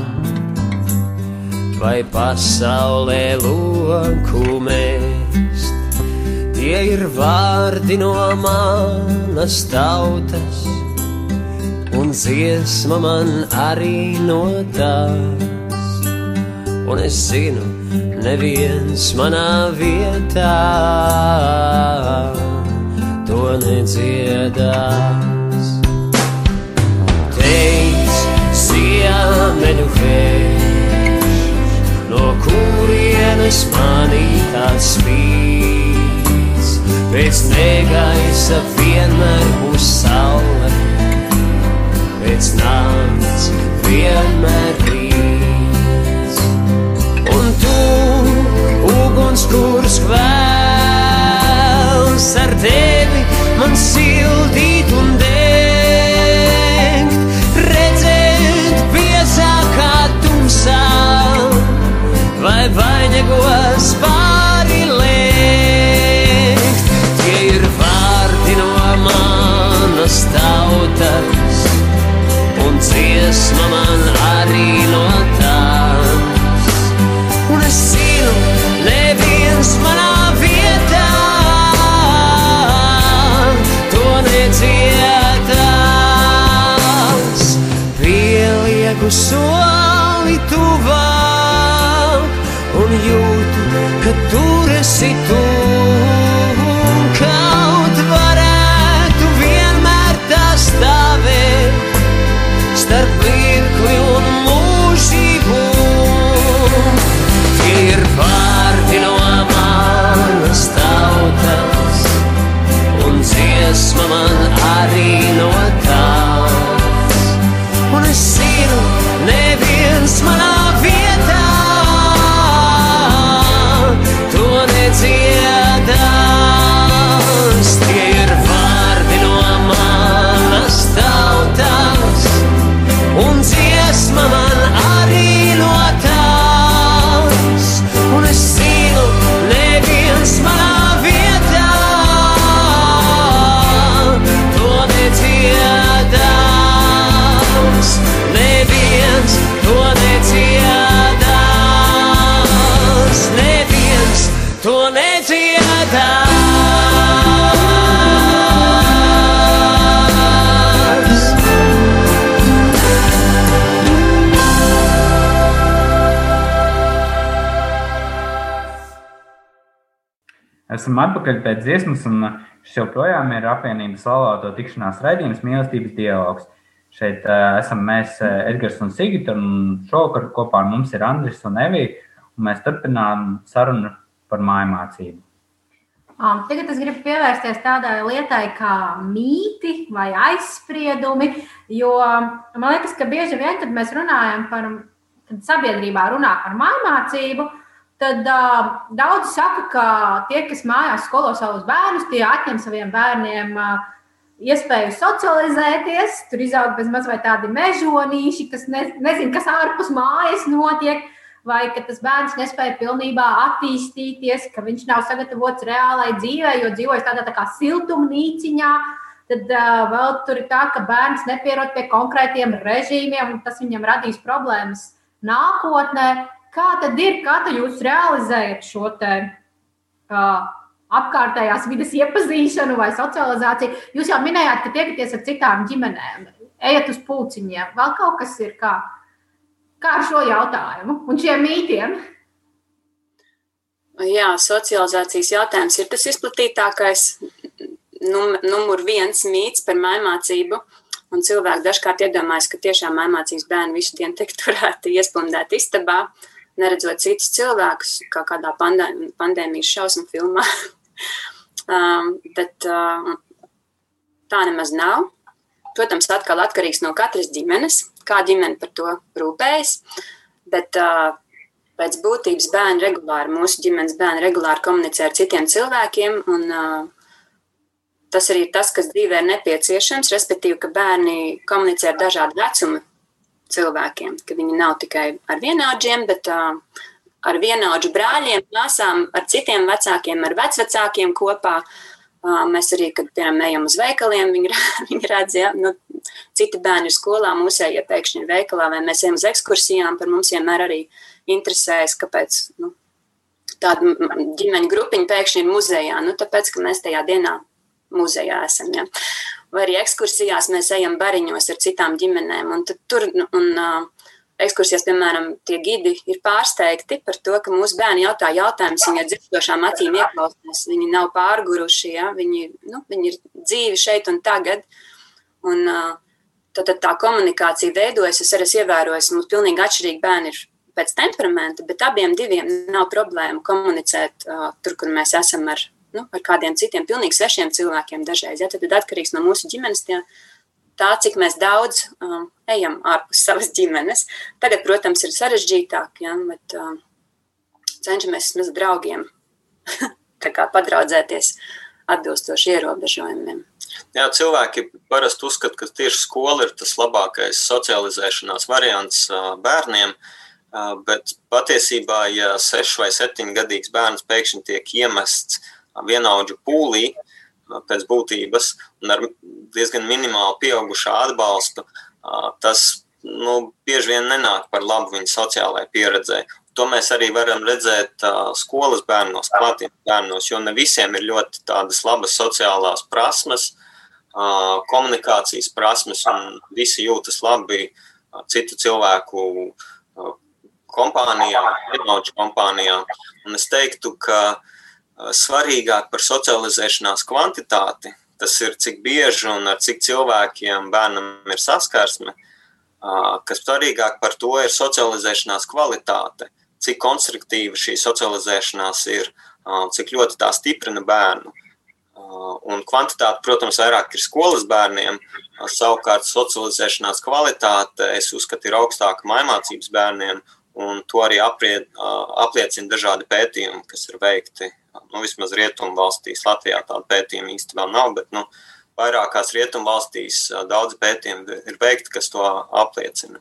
vai pasaulē loku mēst. Tie ir vārdi no manas tautas, un dziesma man arī no tās. Un es zinu, neviens manā vietā to nedziedās ziemeļu vējš, no kurienes manī tāds spīdz. Pēc negaisa vienmēr būs saule, pēc nakts vienmēr rīts. Un tu, uguns, kurš kvēls ar tevi, man sildīt un dēļ. Vai vai sniegos pāri liekt. Tie ir vārdi no manas tautas, un dziesma man arī no tās. Un es zinu, neviens manā vietā to nedziedās. Pielieku soli esi tu. Kaut varētu vienmēr tā stāvēt starp mirkli un mūžību. Tie ir vārdi no manas tautas, un dziesma man arī Esam atpakaļ pēc dziesmas, un šis joprojām ir apvienības laulāto tikšanās raidījums, mīlestības dialogs. Šeit uh, esam mēs, uh, Edgars un Sigita, un šovakar kopā ar mums ir Andris un Evija, un mēs turpinām sarunu par mājmācību. Um, tagad es gribu pievērsties tādai lietai kā mīti vai aizspriedumi, jo man liekas, ka bieži vien, kad mēs runājam par, kad sabiedrībā runā par mājmācību, tad uh, daudzi saka, ka tie, kas mājās skolo savus bērnus, tie atņem saviem bērniem uh, iespēju socializēties. Tur izaug bez maz vai tādi mežonīši, kas ne, nezina, kas ārpus mājas notiek. Vai ka tas bērns nespēja pilnībā attīstīties, ka viņš nav sagatavots reālai dzīvei, jo dzīvojas tādā tā kā siltumnīciņā. Tad uh, vēl tur ir tā, ka bērns nepierod pie konkrētiem režīmiem, un tas viņam radīs problēmas nākotnē. Kā tad ir, kā tad jūs realizējat šo te, uh, apkārtējās vidas iepazīšanu vai socializāciju? Jūs jau minējāt, ka tiekaties ar citām ģimenēm, ejat uz pulciņiem, vēl kaut kas ir kā, kā ar šo jautājumu un šiem mītiem. Jā, socializācijas jautājums ir tas izplatītākais, num, numur viens mīts par mājmācību. Un cilvēki dažkārt iedomājas, ka tiešām mājmācības bērni visu dienu tiek turēti iesprūdēti istabā, neredzot citus cilvēkus, kā kādā pandē, pandēmijas šausmu filmā. [laughs] um, bet uh, tā nemaz nav. Protams, atkal atkarīgs no katras ģimenes, kā ģimene par to rūpējas. Bet uh, pēc būtības bērni regulāri, mūsu ģimenes bērni regulāri komunicē ar citiem cilvēkiem. Un, uh, tas arī ir tas, kas dzīvē ir nepieciešams, respektīvi, ka bērni komunicē ar dažādu vecumu cilvēkiem, ka viņi nav tikai ar vienaudžiem, bet uh, ar vienaudžu brāļiem, māsām, ar citiem vecākiem, ar vecvecākiem kopā. Uh, mēs arī, kad piemēram ejam uz veikaliem, viņi, [laughs] viņi redz, ja, nu, citi bērni ir skolā, mūsējie pēkšņi ir veikalā, vai mēs ejam uz ekskursijām, par mums vienmēr arī interesējas, kāpēc nu, tāda ģimeņa grupiņa pēkšņi ir muzejā. Nu, tāpēc, ka mēs tajā dienā muzejā esam. Ja. Vai arī ekskursijās mēs ejam bariņos ar citām ģimenēm. Un tur un, uh, ekskursijās, piemēram, tie gidi ir pārsteigti par to, ka mūsu bērni jautā jautājumus, viņi ar dzirdošām acīm ieklausās, viņi nav pārguruši, ja? viņi, nu, viņi ir dzīvi šeit un tagad. Un, tad, tad tā komunikācija veidojas. Es arī esmu ievērojis, ka mums pilnīgi atšķirīgi bērni ir pēc temperamenta, bet abiem diviem nav problēma komunicēt uh, tur, kur mēs esam ar nu, ar kādiem citiem, pilnīgi svešiem cilvēkiem dažreiz. Ja? Tad, tad atkarīgs no mūsu ģimenes, tie, tā cik mēs daudz um, ejam ārpus [laughs] savas ģimenes. Tagad, protams, ir sarežģītāk, ja? bet um, cenšamies vismaz draugiem [laughs] padraudzēties atbilstoši ierobežojumiem. Jā, cilvēki parasti uzskata, ka tieši skola ir tas labākais socializēšanās variants bērniem. Bet patiesībā, ja sešu vai septiņu gadīgs bērns pēkšņi tiek iemests vienaudžu pūlī, pēc būtības, un ar diezgan minimālu pieaugušā atbalstu, tas nu, bieži vien nenāk par labu viņa sociālajai pieredzei. To mēs arī varam redzēt uh, skolas bērnos, klātienes bērnos, jo ne visiem ir ļoti tādas labas sociālās prasmes, uh, komunikācijas prasmes, un visi jūtas labi uh, citu cilvēku uh, kompānijā, vienotru kompānijā. Un es teiktu, ka uh, svarīgāk par socializēšanās kvantitāti, tas ir cik bieži un ar cik cilvēkiem bērnam ir saskarsme, kas svarīgāk par to ir socializēšanās kvalitāte cik konstruktīva šī socializēšanās ir, cik ļoti tā stiprina bērnu. Un kvantitāte, protams, vairāk ir skolas bērniem, savukārt socializēšanās kvalitāte, es uzskatu, ir augstāka mājmācības bērniem, un to arī apried, apliecina dažādi pētījumi, kas ir veikti. Nu, vismaz rietumu valstīs, Latvijā tāda pētījuma īsti vēl nav, bet nu, vairākās rietumu valstīs daudz pētījumu ir veikti, kas to apliecina.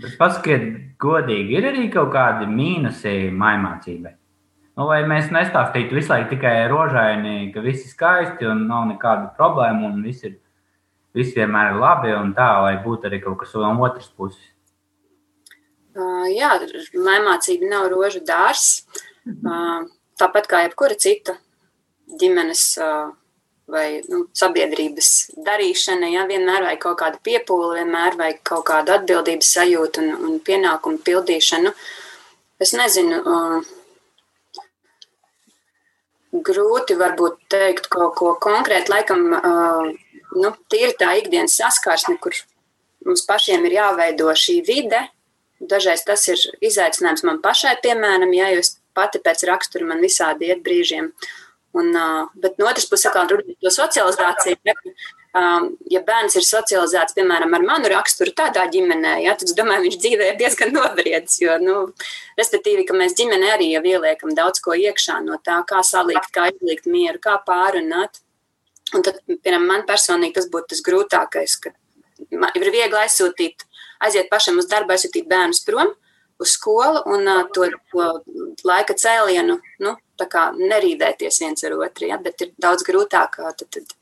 Bet pasakiet, godīgi, ir arī kaut kādi mīnusi maimācībai. Nu, lai mēs nestāstītu visu laiku tikai rožaini, ka viss ir skaisti un nav nekāda problēma un viss, ir, viss vienmēr ir labi un tā, lai būtu arī kaut kas no otras puses. Uh, jā, maimācība nav rožu dārs. Uh, tāpat kā jebkura cita ģimenes vai nu, sabiedrības darīšana, ja vienmēr vajag kaut kādu piepūli, vienmēr vajag kaut kādu atbildības sajūtu un, un pienākumu pildīšanu. Es nezinu, grūti varbūt teikt kaut ko konkrētu, laikam, nu, tīri tā ikdienas saskarsme, kur mums pašiem ir jāveido šī vide. Dažreiz tas ir izaicinājums man pašai, piemēram, ja jūs pati pēc rakstura man visādi iet brīžiem. Un, bet no otras puses, kā runājot par socializāciju, ja bērns ir socializēts, piemēram, ar manu raksturu tādā ģimenē, ja, tad es domāju, viņš dzīvē ir diezgan [laughs] nobriedis. Jo, nu, respektīvi, ka mēs ģimenē arī jau ieliekam daudz ko iekšā no tā, kā salikt, kā izlikt mieru, kā pārunāt. Un tad, piemēram, man personīgi tas būtu tas grūtākais, ka ir viegli aizsūtīt, aiziet pašam uz darbu, aizsūtīt bērnus prom uz skolu un to, to laika cēlienu nu, nerīdēties viens ar otru. Ja? Bet ir daudz grūtāk tad, tad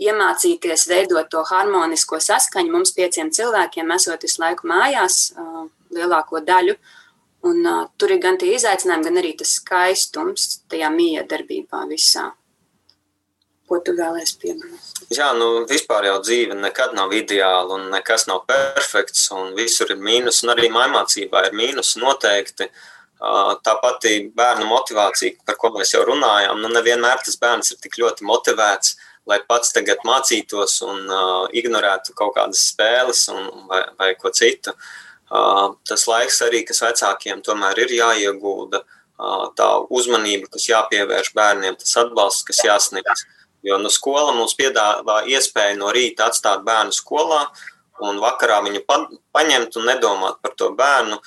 iemācīties veidot to harmonisko saskaņu mums pieciem cilvēkiem, esot visu laiku mājās, lielāko daļu. Un, uh, tur ir gan tie izaicinājumi, gan arī tas skaistums tajā miedarbībā visā. Ko tu vēlēsi pieminēt? Jā, nu vispār jau dzīve nekad nav ideāla un nekas nav perfekts un visur ir mīnus un arī maimācībā ir mīnus noteikti. Tā pati bērnu motivācija, par ko mēs jau runājām, nu nevienmēr tas bērns ir tik ļoti motivēts, lai pats tagad mācītos un uh, ignorētu kaut kādas spēles un, vai, vai ko citu. Uh, tas laiks arī, kas vecākiem tomēr ir jāiegulda, uh, tā uzmanība, kas jāpievērš bērniem, tas atbalsts, kas jāsniedz. Uh, Jo nu, skola mums piedāvā iespēju no rīta atstāt bērnu skolā un vakarā viņu pa, paņemt un nedomāt par to bērnu.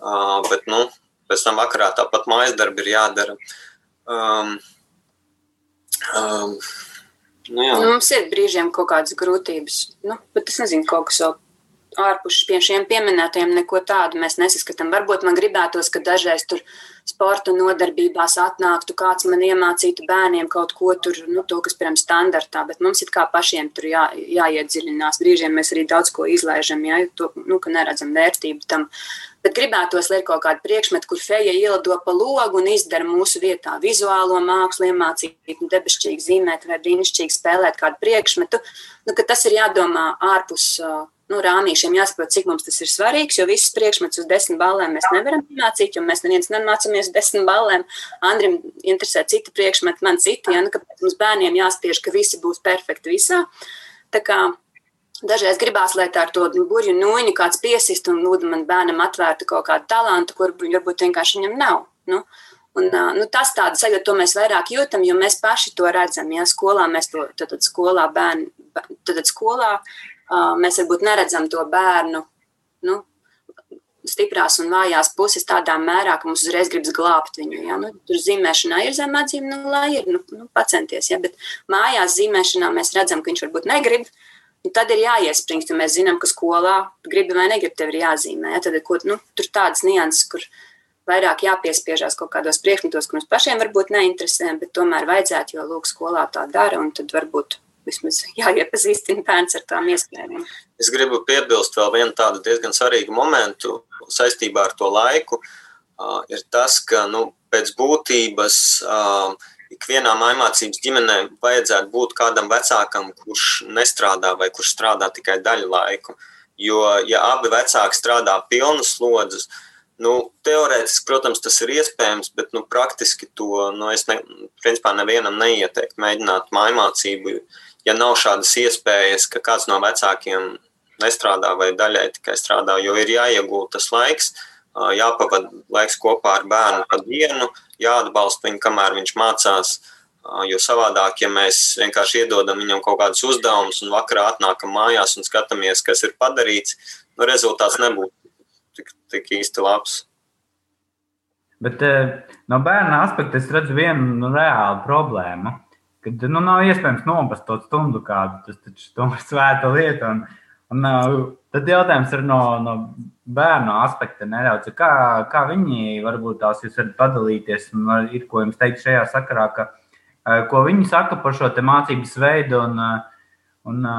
Uh, bet nu, pēc tam vakarā tāpat mājas darbi ir jādara. Um, um, nu, jā. nu, mums ir brīžiem kaut kādas grūtības, nu, bet es nezinu, kaut kas vēl ārpus šiem pieminētajiem neko tādu mēs nesaskatām. Varbūt man gribētos, ka dažreiz tur sporta nodarbībās atnāktu kāds man iemācītu bērniem kaut ko tur, nu, to, kas, piemēram, standartā, bet mums ir kā pašiem tur jā, jāiedziļinās. Brīžiem mēs arī daudz ko izlaižam, ja to, nu, ka neredzam vērtību tam. Bet gribētos, ir kaut kāda priekšmeta, kur feja ielido pa logu un izdara mūsu vietā vizuālo mākslu, iemācīt debesšķīgi zīmēt vai brīnišķīgi spēlēt kādu priekšmetu, nu, tas ir jādomā ārpus. Uh, nu, rāmīšiem jāsaprot, cik mums tas ir svarīgs, jo visus priekšmetus uz desmit balēm mēs nevaram mācīt, jo mēs neviens nemācāmies desmit balēm. Andrim interesē citi priekšmeti, man citi, ja, nu, kāpēc mums bērniem jāspiež, ka visi būs perfekti visā. Tā kā Dažreiz gribās, lai tā ar to burbuļu nūjiņu kāds piesist un lūdzu man bērnam atvērtu kaut kādu talantu, kur varbūt vienkārši viņam nav. Nu, Un, nu, tas tādu sajūtu, to mēs vairāk jūtam, jo mēs paši to redzam. Ja skolā mēs to tad, skolā bērni, tad, tad skolā mēs varbūt neredzam to bērnu nu, stiprās un vājās puses tādā mērā, ka mums uzreiz gribas glābt viņu. Ja? Nu, tur zīmēšanā ir zemādzīme, nu, lai ir, nu, nu, pacenties. Ja? Bet mājās zīmēšanā mēs redzam, ka viņš varbūt negrib. Un tad ir jāiespringst, jo mēs zinām, ka skolā gribi vai negribi tev ir jāzīmē. Ja? Tad ko, nu, tur tādas nianses, kur vairāk jāpiespiežās kaut kādos priekšmetos, kur mums pašiem varbūt neinteresē, bet tomēr vajadzētu, jo lūk, skolā tā dara, un tad varbūt vismaz jāiepazīstina bērns ar tām iespējām. Es gribu piebilst vēl vienu tādu diezgan svarīgu momentu saistībā ar to laiku. Uh, ir tas, ka nu, pēc būtības uh, ikvienā mājmācības ģimenē vajadzētu būt kādam vecākam, kurš nestrādā vai kurš strādā tikai daļu laiku. Jo, ja abi vecāki strādā pilnu slodzes, nu, teorētiski, protams, tas ir iespējams, bet nu, praktiski to nu, es ne, principā nevienam neieteiktu mēģināt mājmācību, ja nav šādas iespējas, ka kāds no vecākiem nestrādā vai daļai tikai strādā, jo ir jāiegūt tas laiks, jāpavada laiks kopā ar bērnu pa dienu, jāatbalsta viņu, kamēr viņš mācās. Jo savādāk, ja mēs vienkārši iedodam viņam kaut kādus uzdevumus un vakarā atnākam mājās un skatāmies, kas ir padarīts, nu, rezultāts nebūtu tik, tik īsti labs. Bet no bērna aspekta es redzu vienu nu, reālu problēmu. Kad nu, nav iespējams nopast to stundu kādu, tas taču ir svēta lieta. Un, un, tad jautājums ir no, no bērnu aspekta nedaudz. Kā, kā viņi varbūt tās jūs varat padalīties un var, ir ko jums teikt šajā sakarā, ka, ko viņi saka par šo mācības veidu un, un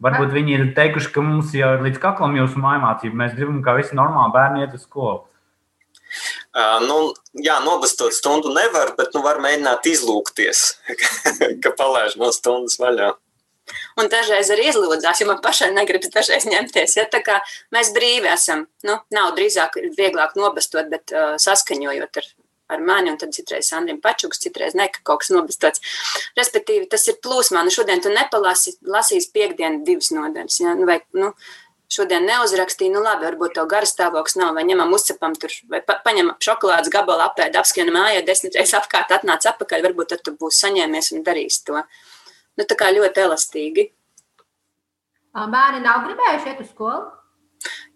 varbūt viņi ir teikuši, ka mums jau ir līdz kaklam jūsu mājmācība. Mēs gribam, ka visi normāli bērni iet uz skolu. Nu, jā, nobastot stundu nevar, bet nu, var mēģināt izlūkties, [laughs] ka palaiž no stundas vaļā. Un dažreiz arī izlūdzās, jo man pašai negribas dažreiz ņemties. Ja? Tā kā mēs brīvi esam, nu, nav drīzāk vieglāk nobastot, bet uh, saskaņojot ar, ar mani, un tad citreiz Andrim Pačuks, citreiz ne, ka kaut kas nobastots. Respektīvi, tas ir plūsmā. Nu, šodien tu nepalasi, lasīs piekdienu divas nodaļas, ja? Nu, vai, nu, šodien neuzrakstīju, nu labi, varbūt tev garas stāvoklis nav, vai ņemam uzcepam tur, vai pa, paņemam šokolādes gabalu apēd, apskienam mājā, desmit reizes apkārt atnāc apakaļ, varbūt tad tu būsi saņēmies un darīs to. Nu, tā kā ļoti elastīgi. Bērni nav gribējuši iet uz skolu?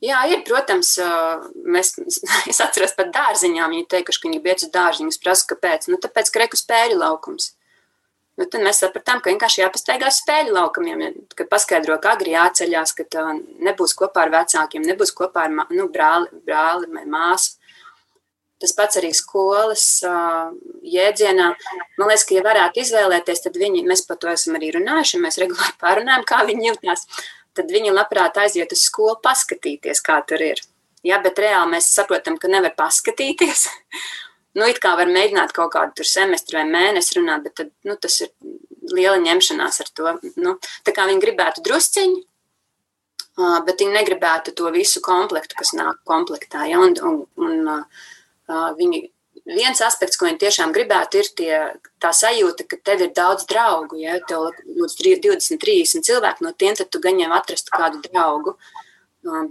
Jā, ir, protams, mēs, [laughs] es atceros pat dārziņā, viņi teikuši, ka viņi biedz uz dārziņu, es prasu, kāpēc. Nu, tāpēc, ka reku spēļu laukums. Nu, tad mēs sapratām, ka vienkārši jāpastaigās spēļu laukumiem, kad paskaidro, ka agri jāceļās, ka tā nebūs kopā ar vecākiem, nebūs kopā ar nu, brāli, brāli vai māsu. Tas pats arī skolas uh, jēdzienā. Man liekas, ka, ja varētu izvēlēties, tad viņi, mēs par to esam arī runājuši, mēs regulāri pārunājam, kā viņi jūtas. Tad viņi labprāt aiziet uz skolu, paskatīties, kā tur ir. Jā, bet reāli mēs saprotam, ka nevar paskatīties. Nu, it kā var mēģināt kaut kādu semestru vai mēnesi runāt, bet tad, nu, tas ir liela ņemšanās ar to. Nu, tā kā viņi gribētu drusciņu, bet viņi negribētu to visu komplektu, kas nāk komplektā. Ja? Un, un, un, viņi, viens aspekts, ko viņi tiešām gribētu, ir tie, tā sajūta, ka tev ir daudz draugu. Ja tev ir 20, 30 cilvēki, no tiem tu jau atrastu kādu draugu. Uh,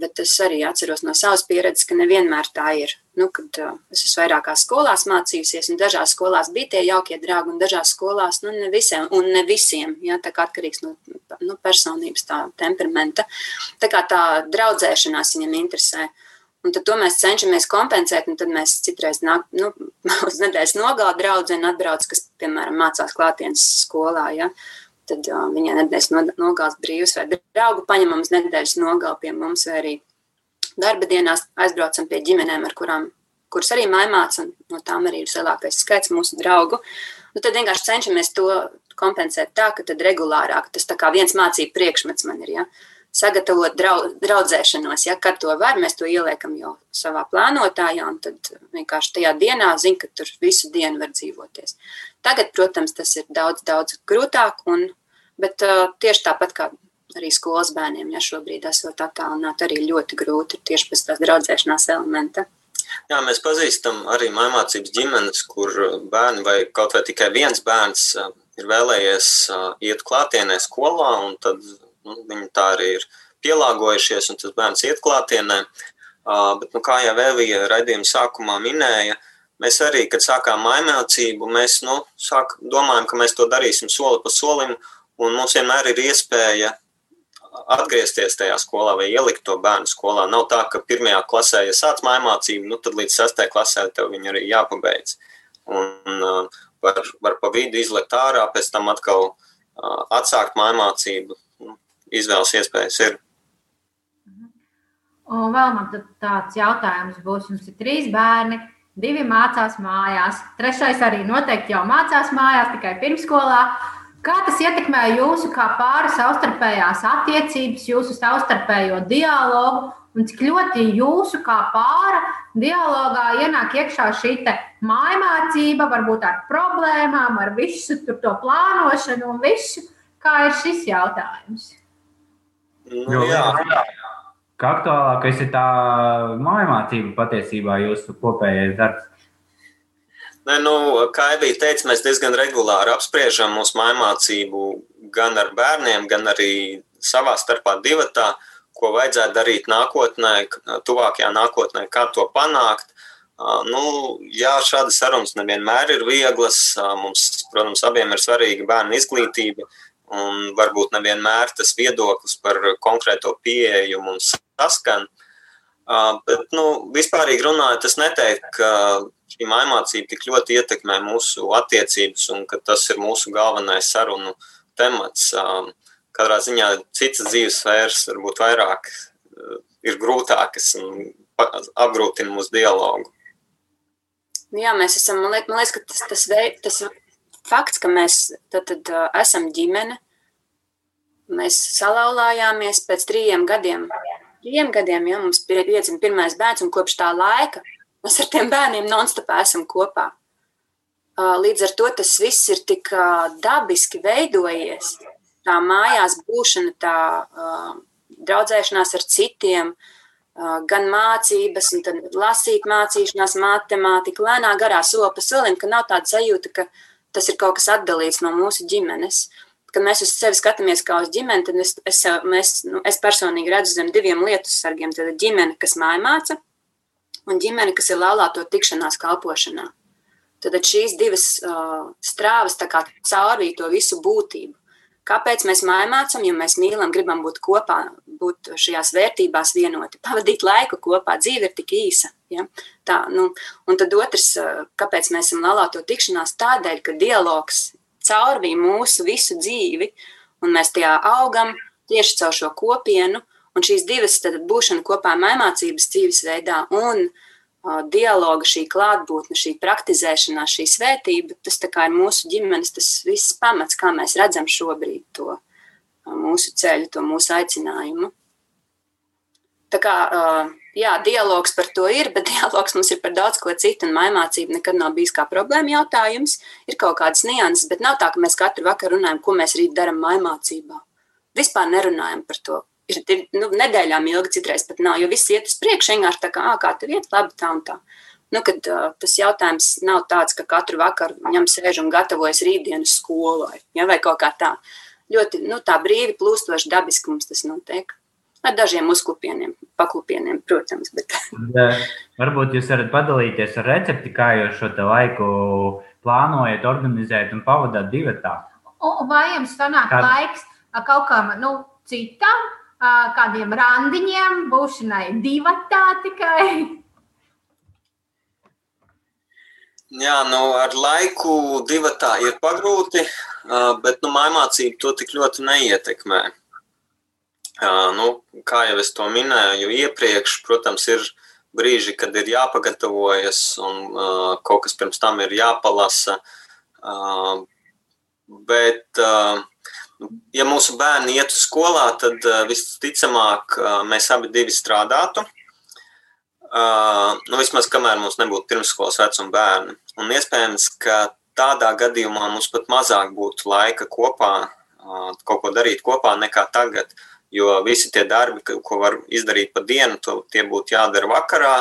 bet es arī atceros no savas pieredzes, ka nevienmēr tā ir nu, kad uh, es esmu vairākās skolās mācījusies, un dažās skolās bija tie jaukie draugi, un dažās skolās nu, ne visiem, un ne visiem, ja, tā kā atkarīgs no nu, personības, tā temperamenta. Tā kā tā draudzēšanās viņam interesē. Un tad to mēs cenšamies kompensēt, tad mēs citreiz nāk, nu, [laughs] uz nedēļas nogalē draudzene atbrauc, kas, piemēram, mācās klātienes skolā, ja, tad uh, viņai nedēļas nogals brīvs vai draugu paņemam uz nedēļas nogali pie mums vai arī darba dienās aizbraucam pie ģimenēm, ar kurām kuras arī mājmāca, un no tām arī ir lielākais skaits mūsu draugu. Nu, tad vienkārši cenšamies to kompensēt tā, ka tad regulārāk tas tā kā viens mācību priekšmets man ir. Ja? Sagatavot draudz, draudzēšanos, ja kad to var, mēs to ieliekam jau savā plānotājā, un tad vienkārši tajā dienā zina, ka tur visu dienu var dzīvoties. Tagad, protams, tas ir daudz, daudz grūtāk, un, bet uh, tieši tāpat kā arī skolas bērniem, ja šobrīd esot attālināti, arī ļoti grūti tieši pēc tās draudzēšanās elementa. Jā, mēs pazīstam arī mācības ģimenes, kur bērni vai kaut vai tikai viens bērns ir vēlējies iet klātienē skolā, un tad nu, viņi tā arī ir pielāgojušies, un tas bērns iet klātienē. Bet, nu, kā jau Evija raidījuma sākumā minēja, mēs arī, kad sākām mācību, mēs nu, sāk, domājam, ka mēs to darīsim soli pa solim, un mums vienmēr ir iespēja atgriezties tajā skolā vai ielikt to bērnu skolā. Nav tā, ka pirmajā klasē, ja sāc mājmācību, nu tad līdz sastajai klasē tev viņa arī jāpabeidz. Un uh, var, var pa vidu izlikt ārā, pēc tam atkal uh, atsākt mājmācību. Izvēles iespējas ir. Un vēl man tāds jautājums būs. Jums ir trīs bērni, divi mācās mājās, trešais arī noteikti jau mācās mājās, tikai pirmsskolā. Kā tas ietekmē jūsu kā pāri savstarpējās attiecības, jūsu savstarpējo dialogu un cik ļoti jūsu kā pāra dialogā ienāk iekšā šī mājmācība, varbūt ar problēmām, ar visu to plānošanu un visu. Kā ir šis jautājums? Nu, jā, jā ka aktuālākais ir tā mājmācība patiesībā jūsu kopējais darbs? Ne, nu, kā jau bija teicis, mēs diezgan regulāri apspriežam mūsu mājmācību gan ar bērniem, gan arī savā starpā divatā, ko vajadzētu darīt nākotnē, tuvākajā nākotnē, kā to panākt. Nu, jā, šādas sarunas nevienmēr ir vieglas. Mums, protams, abiem ir svarīga bērnu izglītība, un varbūt nevienmēr tas viedoklis par konkrēto pieeju mums saskan. Bet, nu, vispārīgi runājot, es neteiktu, ka šī mācība tik ļoti ietekmē mūsu attiecības un ka tas ir mūsu galvenais sarunu temats. Katrā ziņā citas dzīves sfēras varbūt vairāk ir grūtākas un apgrūtina mūsu dialogu. Jā, mēs esam, man liekas, man liekas ka tas, tas, veid, tas fakts, ka mēs tad, tad, uh, esam ģimene, mēs salauzāmies pēc trījiem gadiem trim gadiem, ja mums ir piedzimta pirmais bērns, un kopš tā laika mēs ar tiem bērniem non-stopā esam kopā. Līdz ar to tas viss ir tik dabiski veidojies. Tā mājās būšana, tā draudzēšanās ar citiem, gan mācības, tad lasīt mācīšanās, matemātika, lēnā garā soli pa solim, ka nav tāda sajūta, ka tas ir kaut kas atdalīts no mūsu ģimenes kad mēs uz sevi skatāmies kā uz ģimeni, tad es, es, mēs, nu, es personīgi redzu zem diviem lietu sargiem. Tad ģimene, kas mājmāca, un ģimene, kas ir laulāto tikšanās kalpošanā. Tad šīs divas uh, strāvas caurvīja to visu būtību. Kāpēc mēs mājmācam? Jo mēs mīlam, gribam būt kopā, būt šajās vērtībās vienoti, pavadīt laiku kopā. Dzīve ir tik īsa. Ja? Tā, nu, un tad otrs, kāpēc mēs esam laulāto tikšanās? Tādēļ, ka dialogs caurvīja mūsu visu dzīvi, un mēs tajā augam tieši caur šo kopienu. Un šīs divas tad, būšana kopā mācības dzīvesveidā un uh, dialoga, šī klātbūtne, šī praktizēšanās, šī svētība, tas ir mūsu ģimenes, tas viss pamats, kā mēs redzam šobrīd to uh, mūsu ceļu, to mūsu aicinājumu. Tā kā uh, jā, dialogs par to ir, bet [laughs] dialogs mums ir par daudz ko citu, un mainācība nekad nav bijis kā problēma jautājums. Ir kaut kādas nianses, bet nav tā, ka mēs katru vakaru runājam, ko mēs rīt darām mainācībā. Vispār nerunājam par to. Ir, ir nu, nedēļām ilgi, citreiz pat nav, jo viss iet uz priekšu, vienkārši tā kā, kā tev iet, labi, tā un tā. Nu, kad, uh, tas jautājums nav tāds, ka katru vakaru viņam sēž un gatavojas rītdienas skolai, ja, vai kaut kā tā. Ļoti nu, tā brīvi plūstoši dabiski mums tas notiek ar dažiem uzklupieniem, paklupieniem, protams. Bet... Varbūt jūs varat padalīties ar recepti, kā jūs šo laiku plānojat, organizēt un pavadāt divatā. Vai jums sanāk Kād... laiks kaut kam nu, citam, kādiem randiņiem, būšanai divatā tikai? Jā, nu, ar laiku divatā ir pagrūti, bet nu, mācība to tik ļoti neietekmē. Nu, kā jau es to minēju iepriekš, protams, ir brīži, kad ir jāpagatavojas un uh, kaut kas pirms tam ir jāpalasa. Uh, bet, uh, ja mūsu bērni iet uz skolā, tad uh, visticamāk uh, mēs abi divi strādātu. Uh, nu, vismaz kamēr mums nebūtu pirmsskolas vecuma bērni. Un iespējams, ka tādā gadījumā mums pat mazāk būtu laika kopā, uh, kaut ko darīt kopā nekā tagad. Uh, jo visi tie darbi, ko var izdarīt pa dienu, to, tie būtu jādara vakarā,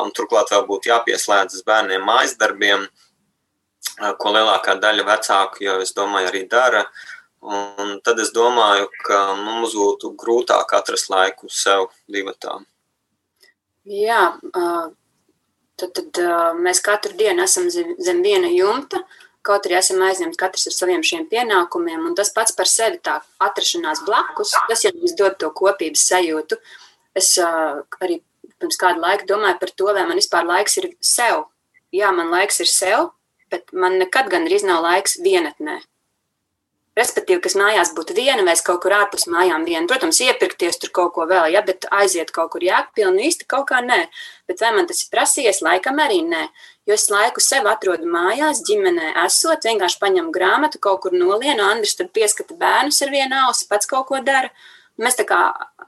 un turklāt vēl būtu jāpieslēdzas bērniem mājas darbiem, ko lielākā daļa vecāku jau, es domāju, arī dara. Un tad es domāju, ka mums būtu grūtāk atrast laiku sev divatā. Jā, tad, tad mēs katru dienu esam zem, zem viena jumta. Uh, Kaut arī esam aizņemti katrs ar saviem šiem pienākumiem, un tas pats par sevi tā atrašanās blakus, tas jau mums dod to kopības sajūtu. Es uh, arī pirms kāda laika domāju par to, vai man vispār laiks ir sev. Jā, man laiks ir sev, bet man nekad gandrīz nav laiks vienatnē. Respektīvi, kas mājās būtu viena, vai es kaut kur ārpus mājām viena. Protams, iepirkties tur kaut ko vēl, ja, bet aiziet kaut kur jēgpilni īsti kaut kā nē. Bet vai man tas ir prasījies? Laikam arī nē. Jo es laiku sev atrodu mājās, ģimenē esot, vienkārši paņemu grāmatu, kaut kur nolienu, Andris tad pieskata bērnus ar vienu ausi, pats kaut ko dara. Mēs tā kā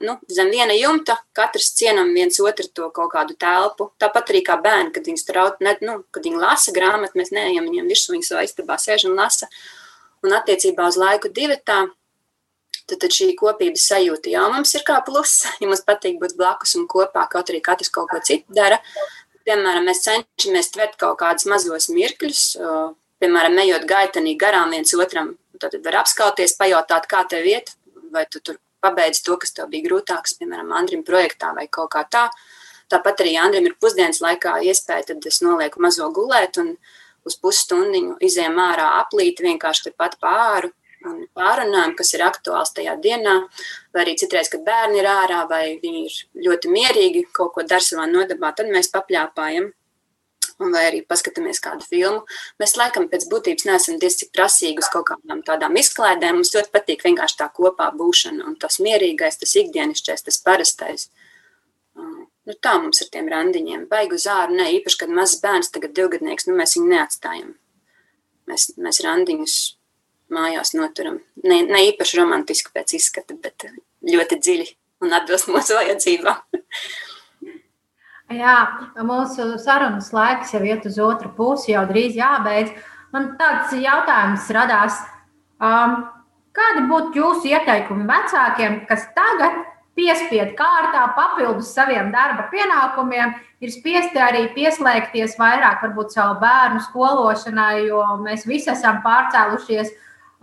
nu, zem viena jumta, katrs cienam viens otru to kaut kādu telpu. Tāpat arī kā bērni, kad viņi, straut, ne, nu, kad viņi lasa grāmatu, mēs neejam viņiem virsū, viņi savā istabā sēž un lasa. Un attiecībā uz laiku divatā, tad, tad šī kopības sajūta jau mums ir kā pluss. Ja mums patīk būt blakus un kopā, kaut arī katrs kaut ko citu dara. Piemēram, mēs cenšamies tvert kaut kādus mazos mirkļus, piemēram, ejot gaitenī garām viens otram. Tad var apskauties, pajautāt, kā tev iet, vai tu tur pabeidzi to, kas tev bija grūtāks, piemēram, Andrim projektā vai kaut kā tā. Tāpat arī Andrim ir pusdienas laikā iespēja, tad es nolieku mazo gulēt un uz pusstundiņu izējām ārā aplīt vienkārši tepat pāru un pārunājam, kas ir aktuāls tajā dienā, vai arī citreiz, kad bērni ir ārā, vai viņi ir ļoti mierīgi, kaut ko dara savā nodabā, tad mēs papļāpājam. Vai arī paskatāmies kādu filmu. Mēs laikam pēc būtības neesam diezgan prasīgi uz kaut kādām tādām izklaidēm. Mums ļoti patīk vienkārši tā kopā būšana un tas mierīgais, tas ikdienišķais, tas parastais. Nu, tā mums ar tiem randiņiem. Baigu uz āru, ne īpaši, kad mazs bērns, tagad divgadnieks, nu mēs viņu neatstājam. Mēs, mēs randiņus mājās noturam. Ne, ne īpaši romantiski pēc izskata, bet ļoti dziļi un atbilst mūsu vajadzībām. [laughs] Jā, mūsu sarunas laiks jau iet uz otru pusi, jau drīz jābeidz. Man tāds jautājums radās. Um, kādi būtu jūsu ieteikumi vecākiem, kas tagad piespiedu kārtā papildus saviem darba pienākumiem, ir spiesti arī pieslēgties vairāk varbūt savu bērnu skološanai, jo mēs visi esam pārcēlušies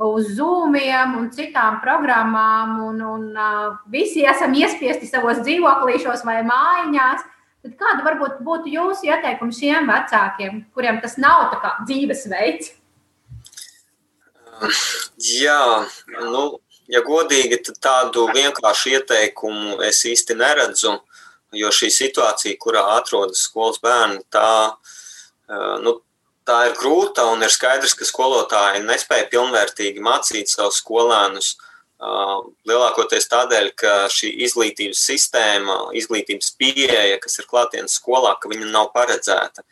uz Zoomiem un citām programmām, un, un uh, visi esam iespiesti savos dzīvoklīšos vai mājiņās. Tad kāda varbūt būtu jūsu ieteikumi šiem vecākiem, kuriem tas nav kā dzīvesveids? Jā, nu, ja godīgi, tad tādu vienkāršu ieteikumu es īsti neredzu, jo šī situācija, kurā atrodas skolas bērni, tā, nu, tā ir grūta un ir skaidrs, ka skolotāji nespēja pilnvērtīgi mācīt savus skolēnus. Lielākoties tādēļ, ka šī izglītības sistēma, izglītības pieeja, kas ir klātienes skolā, ka viņa nav paredzēta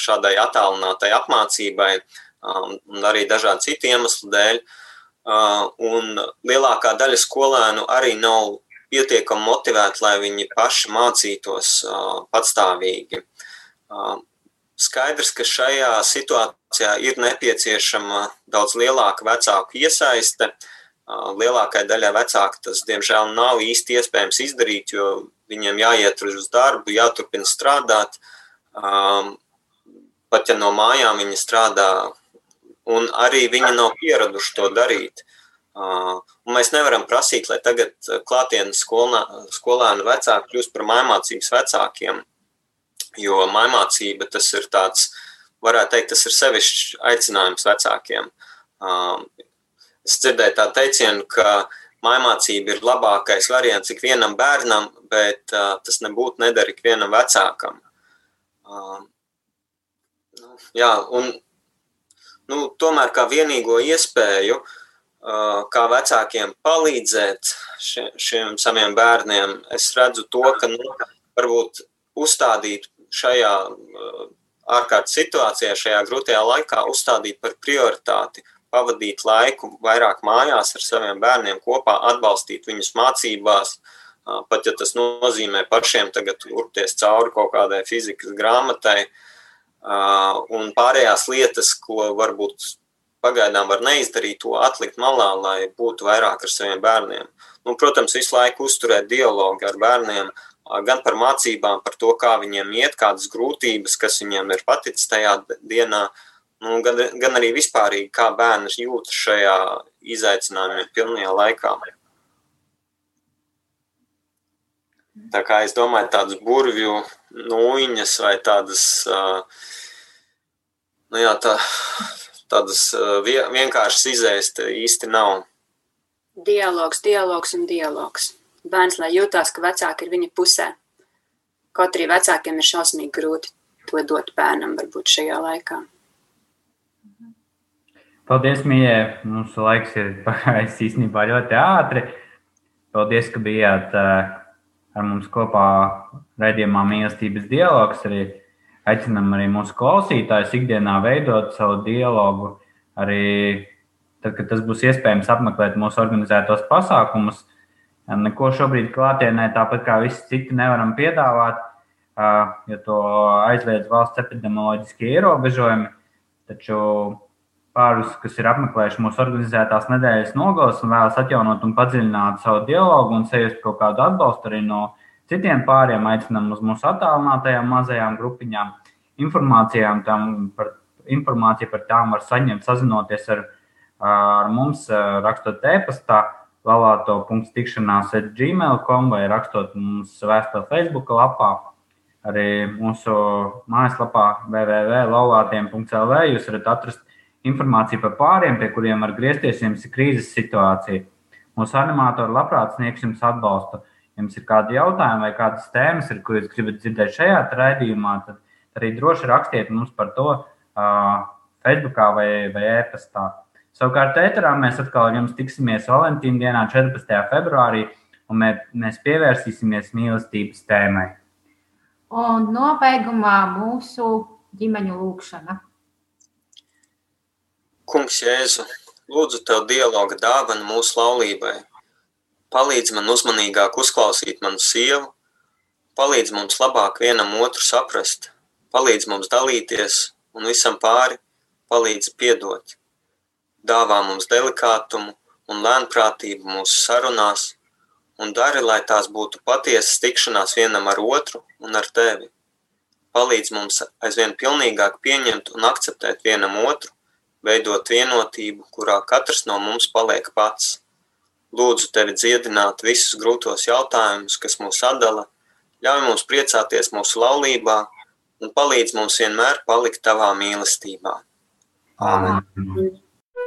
šādai attālinātai apmācībai un arī dažādu citu iemeslu dēļ. Un lielākā daļa skolēnu arī nav pietiekami motivēti, lai viņi paši mācītos patstāvīgi Skaidrs, ka šajā situācijā ir nepieciešama daudz lielāka vecāku iesaiste. Lielākai daļai vecāku tas, diemžēl, nav īsti iespējams izdarīt, jo viņiem jāiet uz darbu, jāturpina strādāt. Pat ja no mājām viņi strādā, un arī viņi nav pieraduši to darīt. Un mēs nevaram prasīt, lai tagad klātienes skolēnu vecāki kļūst par mājmācības vecākiem jo maimācība tas ir tāds, varētu teikt, tas ir sevišķs aicinājums vecākiem. Um, es dzirdēju tā teicienu, ka maimācība ir labākais variants ikvienam bērnam, bet uh, tas nebūtu nedara ikvienam vecākam. Um, nu, jā, un nu, tomēr kā vienīgo iespēju, uh, kā vecākiem palīdzēt šiem, šiem saviem bērniem, es redzu to, ka nu, varbūt uzstādīt šajā ārkārtas situācijā, šajā grūtajā laikā uzstādīt par prioritāti, pavadīt laiku vairāk mājās ar saviem bērniem kopā, atbalstīt viņus mācībās, pat ja tas nozīmē pašiem tagad urpties cauri kaut kādai fizikas grāmatai, un pārējās lietas, ko varbūt pagaidām var neizdarīt, to atlikt malā, lai būtu vairāk ar saviem bērniem. Nu, protams, visu laiku uzturēt dialogu ar bērniem, gan par mācībām, par to, kā viņiem iet, kādas grūtības, kas viņiem ir paticis tajā dienā, nu, gan, gan arī vispārīgi, kā bērni jūtas šajā izaicinājumiem pilnajā laikā. Tā kā es domāju, tādas burvju nūjiņas vai tādas, nu jā, tā, tādas vienkāršas izēst īsti nav. Dialogs, dialogs un dialogs bērns, lai jūtās, ka vecāki ir viņa pusē. Kaut arī vecākiem ir šausmīgi grūti to dot bērnam, varbūt šajā laikā. Paldies, Mīļie! Mūsu laiks ir [laughs] pagājis īstenībā ļoti ātri. Paldies, ka bijāt uh, ar mums kopā raidījumā mīlestības dialogs. Arī aicinam arī mūsu klausītājus ikdienā veidot savu dialogu. Arī tad, kad tas būs iespējams, apmeklēt mūsu organizētos pasākumus. Neko šobrīd klātienē, tāpat kā visi citi, nevaram piedāvāt, jo to aizliedz valsts epidemioloģiskie ierobežojumi. Taču pārus, kas ir apmeklējuši mūsu organizētās nedēļas nogalas un vēlas atjaunot un padziļināt savu dialogu un sajust kaut kādu atbalstu arī no citiem pāriem, aicinām uz mūsu attālinātajām mazajām grupiņām. Informācijām tam par, informāciju par tām var saņemt, sazinoties ar, ar mums, rakstot e-pastā lalāto.tikšanās ar gmail.com vai rakstot mums vēstuli Facebook lapā. Arī mūsu mājaslapā www.laulātiem.lv jūs varat atrast informāciju par pāriem, pie kuriem var griezties, ja jums ir krīzes situācija. Mūsu animatori labprāt sniegs jums atbalstu. Ja jums ir kādi jautājumi vai kādas tēmas, ir, ko jūs gribat dzirdēt šajā raidījumā, tad arī droši rakstiet mums par to uh, Facebook vai, vai e-pastā. Savukārt, ēterā mēs atkal ar jums tiksimies Valentīna dienā, 14. februārī, un mē, mēs pievērsīsimies mīlestības tēmai. Un nobeigumā mūsu ģimeņu lūkšana. Kungs, Jēzu, lūdzu tev dialoga dāvanu mūsu laulībai. Palīdz man uzmanīgāk uzklausīt manu sievu, palīdz mums labāk vienam otru saprast, palīdz mums dalīties un visam pāri palīdz piedot dāvā mums delikātumu un lēnprātību mūsu sarunās, un dari, lai tās būtu patiesas tikšanās vienam ar otru un ar tevi. Palīdz mums aizvien pilnīgāk pieņemt un akceptēt vienam otru, veidot vienotību, kurā katrs no mums paliek pats. Lūdzu tevi dziedināt visus grūtos jautājumus, kas mūs atdala, ļauj mums priecāties mūsu laulībā un palīdz mums vienmēr palikt tavā mīlestībā. Āmen! Amen.